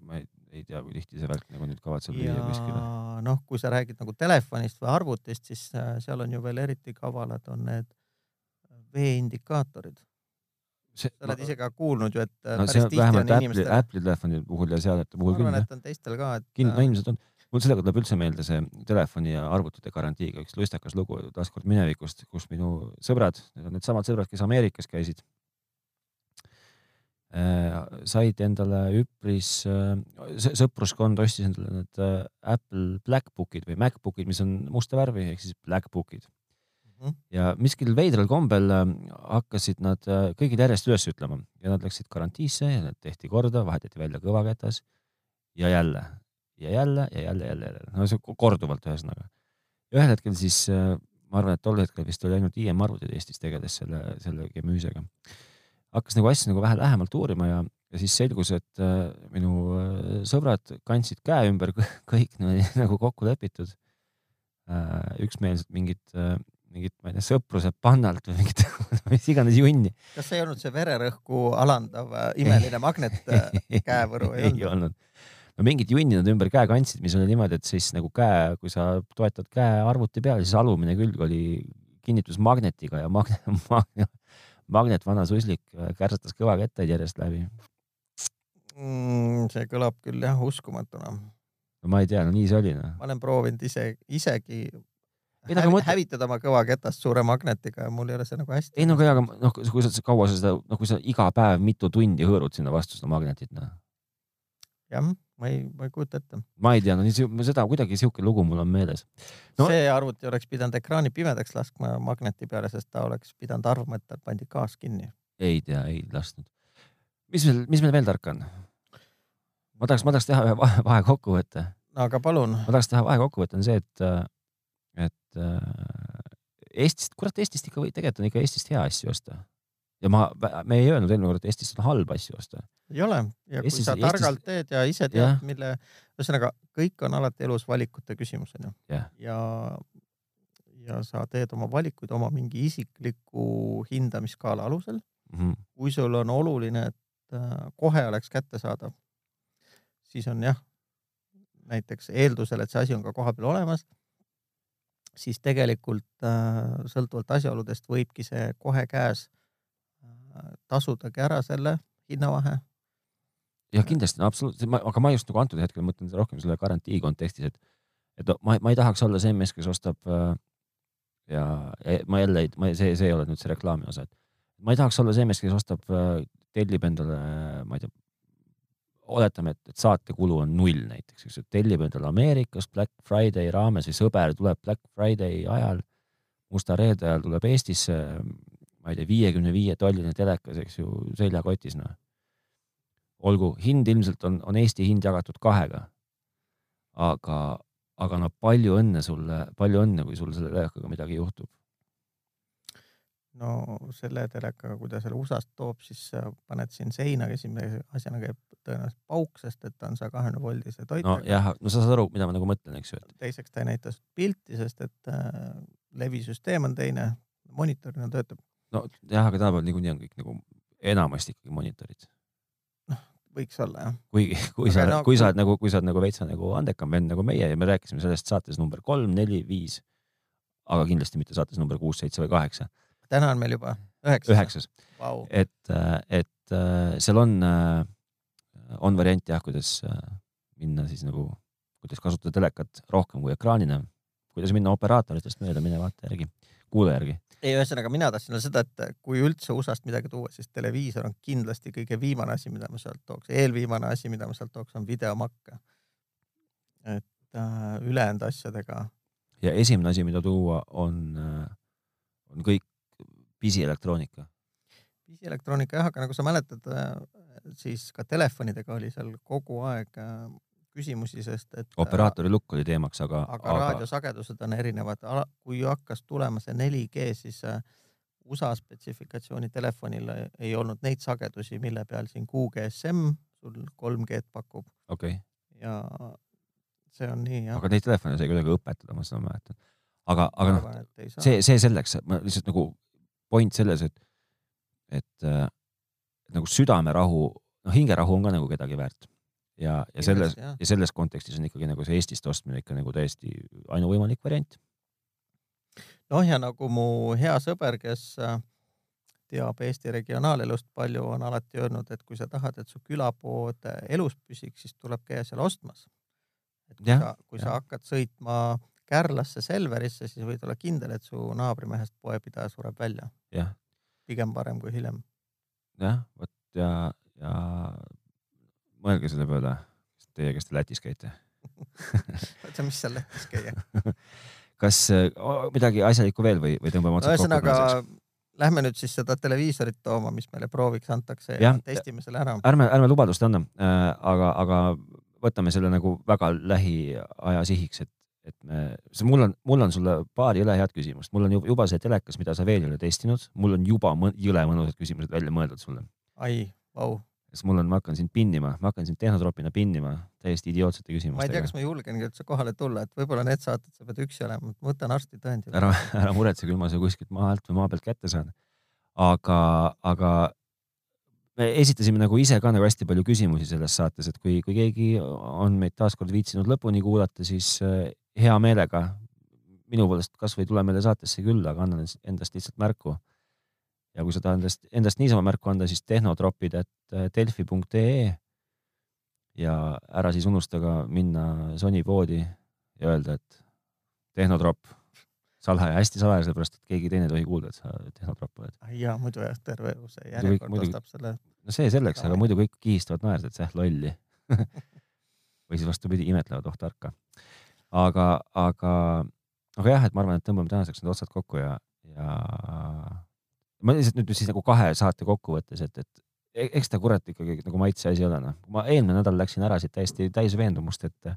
ma ei ei tea, kui tihti see värk nagu nüüd kavatseb lüüa kuskile. noh, kui sa räägid nagu telefonist või arvutist, siis äh, seal on ju veel eriti kavalad, on need veeindikaatorid. sa oled no, ise ka kuulnud ju, et äh, no, päris tihti on inimestel. Apple'i, telefoni puhul ja seadmete puhul küll. ma arvan, et on teistel ka, et. kindlasti, no ilmselt on. mul sellega tuleb üldse meelde see telefoni ja arvutite garantiiga üks lustakas lugu taaskord minevikust, kus minu sõbrad, need on needsamad sõbrad, kes Ameerikas käisid Äh, said endale üpris, äh, sõpruskond ostis endale need äh, Apple Blackbookid või Macbookid, mis on musta värvi ehk siis Blackbookid mm. -hmm. ja miskil veidral kombel hakkasid nad kõigil järjest üles ütlema ja nad läksid karantiisse ja need tehti korda, vahetati välja kõvaketas ja jälle ja jälle ja jälle, jälle, jälle, no see korduvalt ühesõnaga. ühel hetkel siis ma arvan, et tol hetkel vist oli ainult IM arvutid Eestis tegeles selle, selle gemüüsega hakkas nagu asja nagu vähe lähemalt uurima ja, ja siis selgus, et äh, minu äh, sõbrad kandsid käe ümber kõik niimoodi *laughs* nagu kokku lepitud äh,. üksmeelselt mingit äh,, mingit, ma ei tea, sõpruse pannalt või mingit *laughs* mis iganes junni. kas see ei olnud see vererõhku alandav äh, imeline magnet äh, *laughs* käevõru ei, ei olnud? no mingit junni nad ümber käe kandsid, mis oli niimoodi, et siis nagu käe, kui sa toetad käe arvuti peal, siis alumine külg oli kinnitusmagnetiga ja magne, magne, Magnet Vana Suslik äh, kärsatas kõvakettaid järjest läbi mm,. see kõlab küll jah uskumatuna. no ma ei tea, no nii see oli noh. ma olen proovinud ise, isegi ei, hävi, mõtle... hävitada oma kõvaketast suure magnetiga ja mul ei ole see nagu hästi. ei no aga noh, kui sa kaua sa seda, noh, kui sa iga päev mitu tundi hõõrud sinna vastu seda magnetit, noh. jah ma ei, ma ei kujuta ette. ma ei tea, no nii seda kuidagi sihuke lugu mul on meeles no.. see arvuti oleks pidanud ekraani pimedaks laskma magneti peale, sest ta oleks pidanud arvama, et tal pandi gaas kinni. ei tea, ei lasknud. mis meil, mis meil veel tarka on? ma tahaks, ma tahaks teha ühe vahe, vahekokkuvõtte. no aga palun. ma tahaks teha vahekokkuvõtte on see, et, et äh, Eestist, kurat Eestist ikka või tegelikult on ikka Eestist hea asju osta ja ma, me ei öelnud eelmine kord, et Eestis on halba asju osta. Ei ole ja Eestis, kui sa targalt Eestis... teed ja ise tead, mille, ühesõnaga kõik on alati elus valikute küsimus onju ja, ja, ja sa teed oma valikuid oma mingi isikliku hindamisskaala alusel mm. -hmm. kui sul on oluline, et äh, kohe oleks kättesaadav, siis on jah, näiteks eeldusel, et see asi on ka kohapeal olemas siis tegelikult äh, sõltuvalt asjaoludest võibki see kohe käes tasudagi ära selle hinnavahe. Jah, kindlasti, no absoluutselt, aga ma just nagu antud hetkel mõtlen rohkem selle garantii kontekstis, et, et ma, ma ei tahaks olla see mees, kes ostab äh, ja, ja ma jälle ei, ma see, see ei ole nüüd see reklaami osa, et ma ei tahaks olla see mees, kes ostab, äh, tellib endale, ma ei tea, oletame, et, et saatekulu on null näiteks, eks ju, tellib endale Ameerikast Black Friday raames või sõber tuleb Black Friday ajal, musta reede ajal tuleb Eestisse ma ei tea, viiekümne viie tolline telekas, eks ju, seljakotis, noh. Olgu, hind ilmselt on, on Eesti hind jagatud kahega. aga, aga no palju õnne sulle, palju õnne, kui sul selle telekaga midagi juhtub. no selle telekaga, kui ta selle USA-st toob, siis paned siin seina, esimese asjana käib tõenäoliselt pauk, sest et ta on saja kahekümne voldise toitega. nojah, no sa saad aru, mida ma nagu mõtlen, eks ju, et. teiseks ta ei näita pilti, sest et äh, levisüsteem on teine, monitorina töötab nojah, aga tänapäeval niikuinii on kõik nagu enamasti ikkagi monitorid. Võiks olla jah. kuigi, kui aga sa no,, kui sa oled nagu, kui sa oled nagu veitsa nagu andekam vend nagu meie ja me rääkisime sellest saates number kolm, neli, viis, aga kindlasti mitte saates number kuus, seitse või kaheksa. täna on meil juba üheksas. üheksas wow., et, et äh, seal on, äh, on variant jah, kuidas äh, minna siis nagu, kuidas kasutada telekat rohkem kui ekraanina, kuidas minna operaatoritest mööda, mine vaata järgi, kuula järgi ei, ühesõnaga mina tahtsin öelda seda, et kui üldse USA-st midagi tuua, siis televiisor on kindlasti kõige viimane asi, mida ma sealt tooks. eelviimane asi, mida ma sealt tooks, on videomakk. et äh, ülejäänud asjadega. ja esimene asi, mida tuua, on, äh, on kõik pisielektroonika. pisielektroonika jah, aga nagu sa mäletad, äh, siis ka telefonidega oli seal kogu aeg äh, küsimusi, sest et. operaatori lukk oli teemaks, aga. aga raadiosagedused on erinevad. kui hakkas tulema see 4G, siis äh, USA spetsifikatsiooni telefonil ei olnud neid sagedusi, mille peal siin QGSM sul 3G-d pakub. okei okay.. ja see on nii jah. aga neid telefone sai kuidagi õpetada, ma seda mäletan. aga, aga noh, see, see selleks, ma lihtsalt nagu point selles, et, et äh, nagu südamerahu, noh, hingerahu on ka nagu kedagi väärt ja, ja selles ja selles kontekstis on ikkagi nagu see Eestist ostmine ikka nagu täiesti ainuvõimalik variant. noh, ja nagu mu hea sõber, kes äh, teab Eesti regionaalelust palju, on alati öelnud, et kui sa tahad, et su külapood elus püsiks, siis tuleb käia seal ostmas. et kui ja, sa, kui ja. sa hakkad sõitma Kärlasse, Selverisse, siis võid olla kindel, et su naabrimehest poepidaja sureb välja. pigem parem kui hiljem. jah, vot ja, ja mõelge selle peale, teie, kes te Lätis käite *laughs* oota, mis seal Lätis käia *laughs* kas midagi asjalikku veel või, või tõmbame otsad kokku? ühesõnaga, lähme nüüd siis seda televiisorit tooma, mis meile prooviks antakse ja, ja testime selle ära. ärme, ärme lubadust anna äh,, aga, aga võtame selle nagu väga lähiaja sihiks, et, et me, see mul on, mul on sulle paari jõle head küsimust, mul on juba see telekas, mida sa veel ei ole testinud, mul on juba jõle mõnusad küsimused välja mõeldud sulle. ai, vau sest mul on, ma hakkan sind pinnima, ma hakkan sind tehnotropina pinnima täiesti idiootsete küsimustega. ma ei tea, kas ma julgengi üldse kohale tulla, et võib-olla need saated sa pead üksi olema, ma võtan arsti tõendi. ära, ära muretse, küll ma su kuskilt maa alt või maa pealt kätte saan. aga, aga me esitasime nagu ise ka nagu hästi palju küsimusi selles saates, et kui, kui keegi on meid taaskord viitsinud lõpuni kuulata, siis äh, hea meelega minu poolest kasvõi tule meile saatesse külla, aga annan endast lihtsalt märku ja kui sa tahad endast, endast niisama märku anda, siis tehnotropid, et äh, ja ära siis unusta ka minna Sony poodi ja öelda, et tehnotropp, salaja, hästi salaja, sellepärast et keegi teine ei tohi kuulda, et sa tehnotropp oled. ja muidu jah, terve see järjekord muidu, ostab selle. no see selleks, aga muidu kõik kihistavad naerda, et säh lolli *laughs* või siis vastupidi, imetlevad, oh tarka. aga, aga, aga jah, et ma arvan, et tõmbame tänaseks need otsad kokku ja, ja ma lihtsalt nüüd siis nagu kahe saate kokkuvõttes, et, et e-, eks ta kurat ikkagi nagu maitse asi ole noh. ma eelmine nädal läksin ära siit täiesti täis veendumust, et,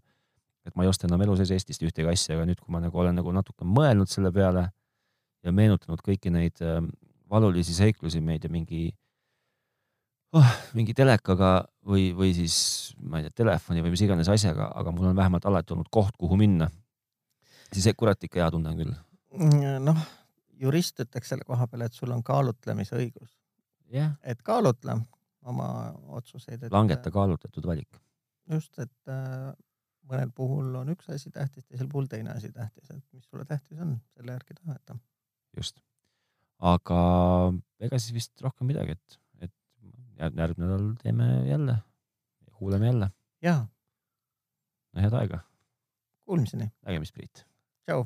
et ma ei osta enam elu sees Eestist ühtegi asja, aga nüüd, kui ma nagu olen nagu natuke mõelnud selle peale ja meenutanud kõiki neid äh, valulisi seiklusi meid ja mingi oh,, mingi telekaga või, või siis ma ei tea, telefoni või mis iganes asjaga, aga mul on vähemalt alati olnud koht, kuhu minna. siis kurat ikka hea tunne on küll. noh jurist ütleks selle koha peale, et sul on kaalutlemisõigus yeah.. et kaalutle oma otsuseid. langeta kaalutletud valik. just, et äh, mõnel puhul on üks asi tähtis, teisel puhul teine asi tähtis, et mis sulle tähtis on, selle järgi taheta. just. aga ega siis vist rohkem midagi, et, et järgmine nädal teeme jälle, kuuleme jälle. no head aega. Kuulmiseni. nägemist, Priit. tšau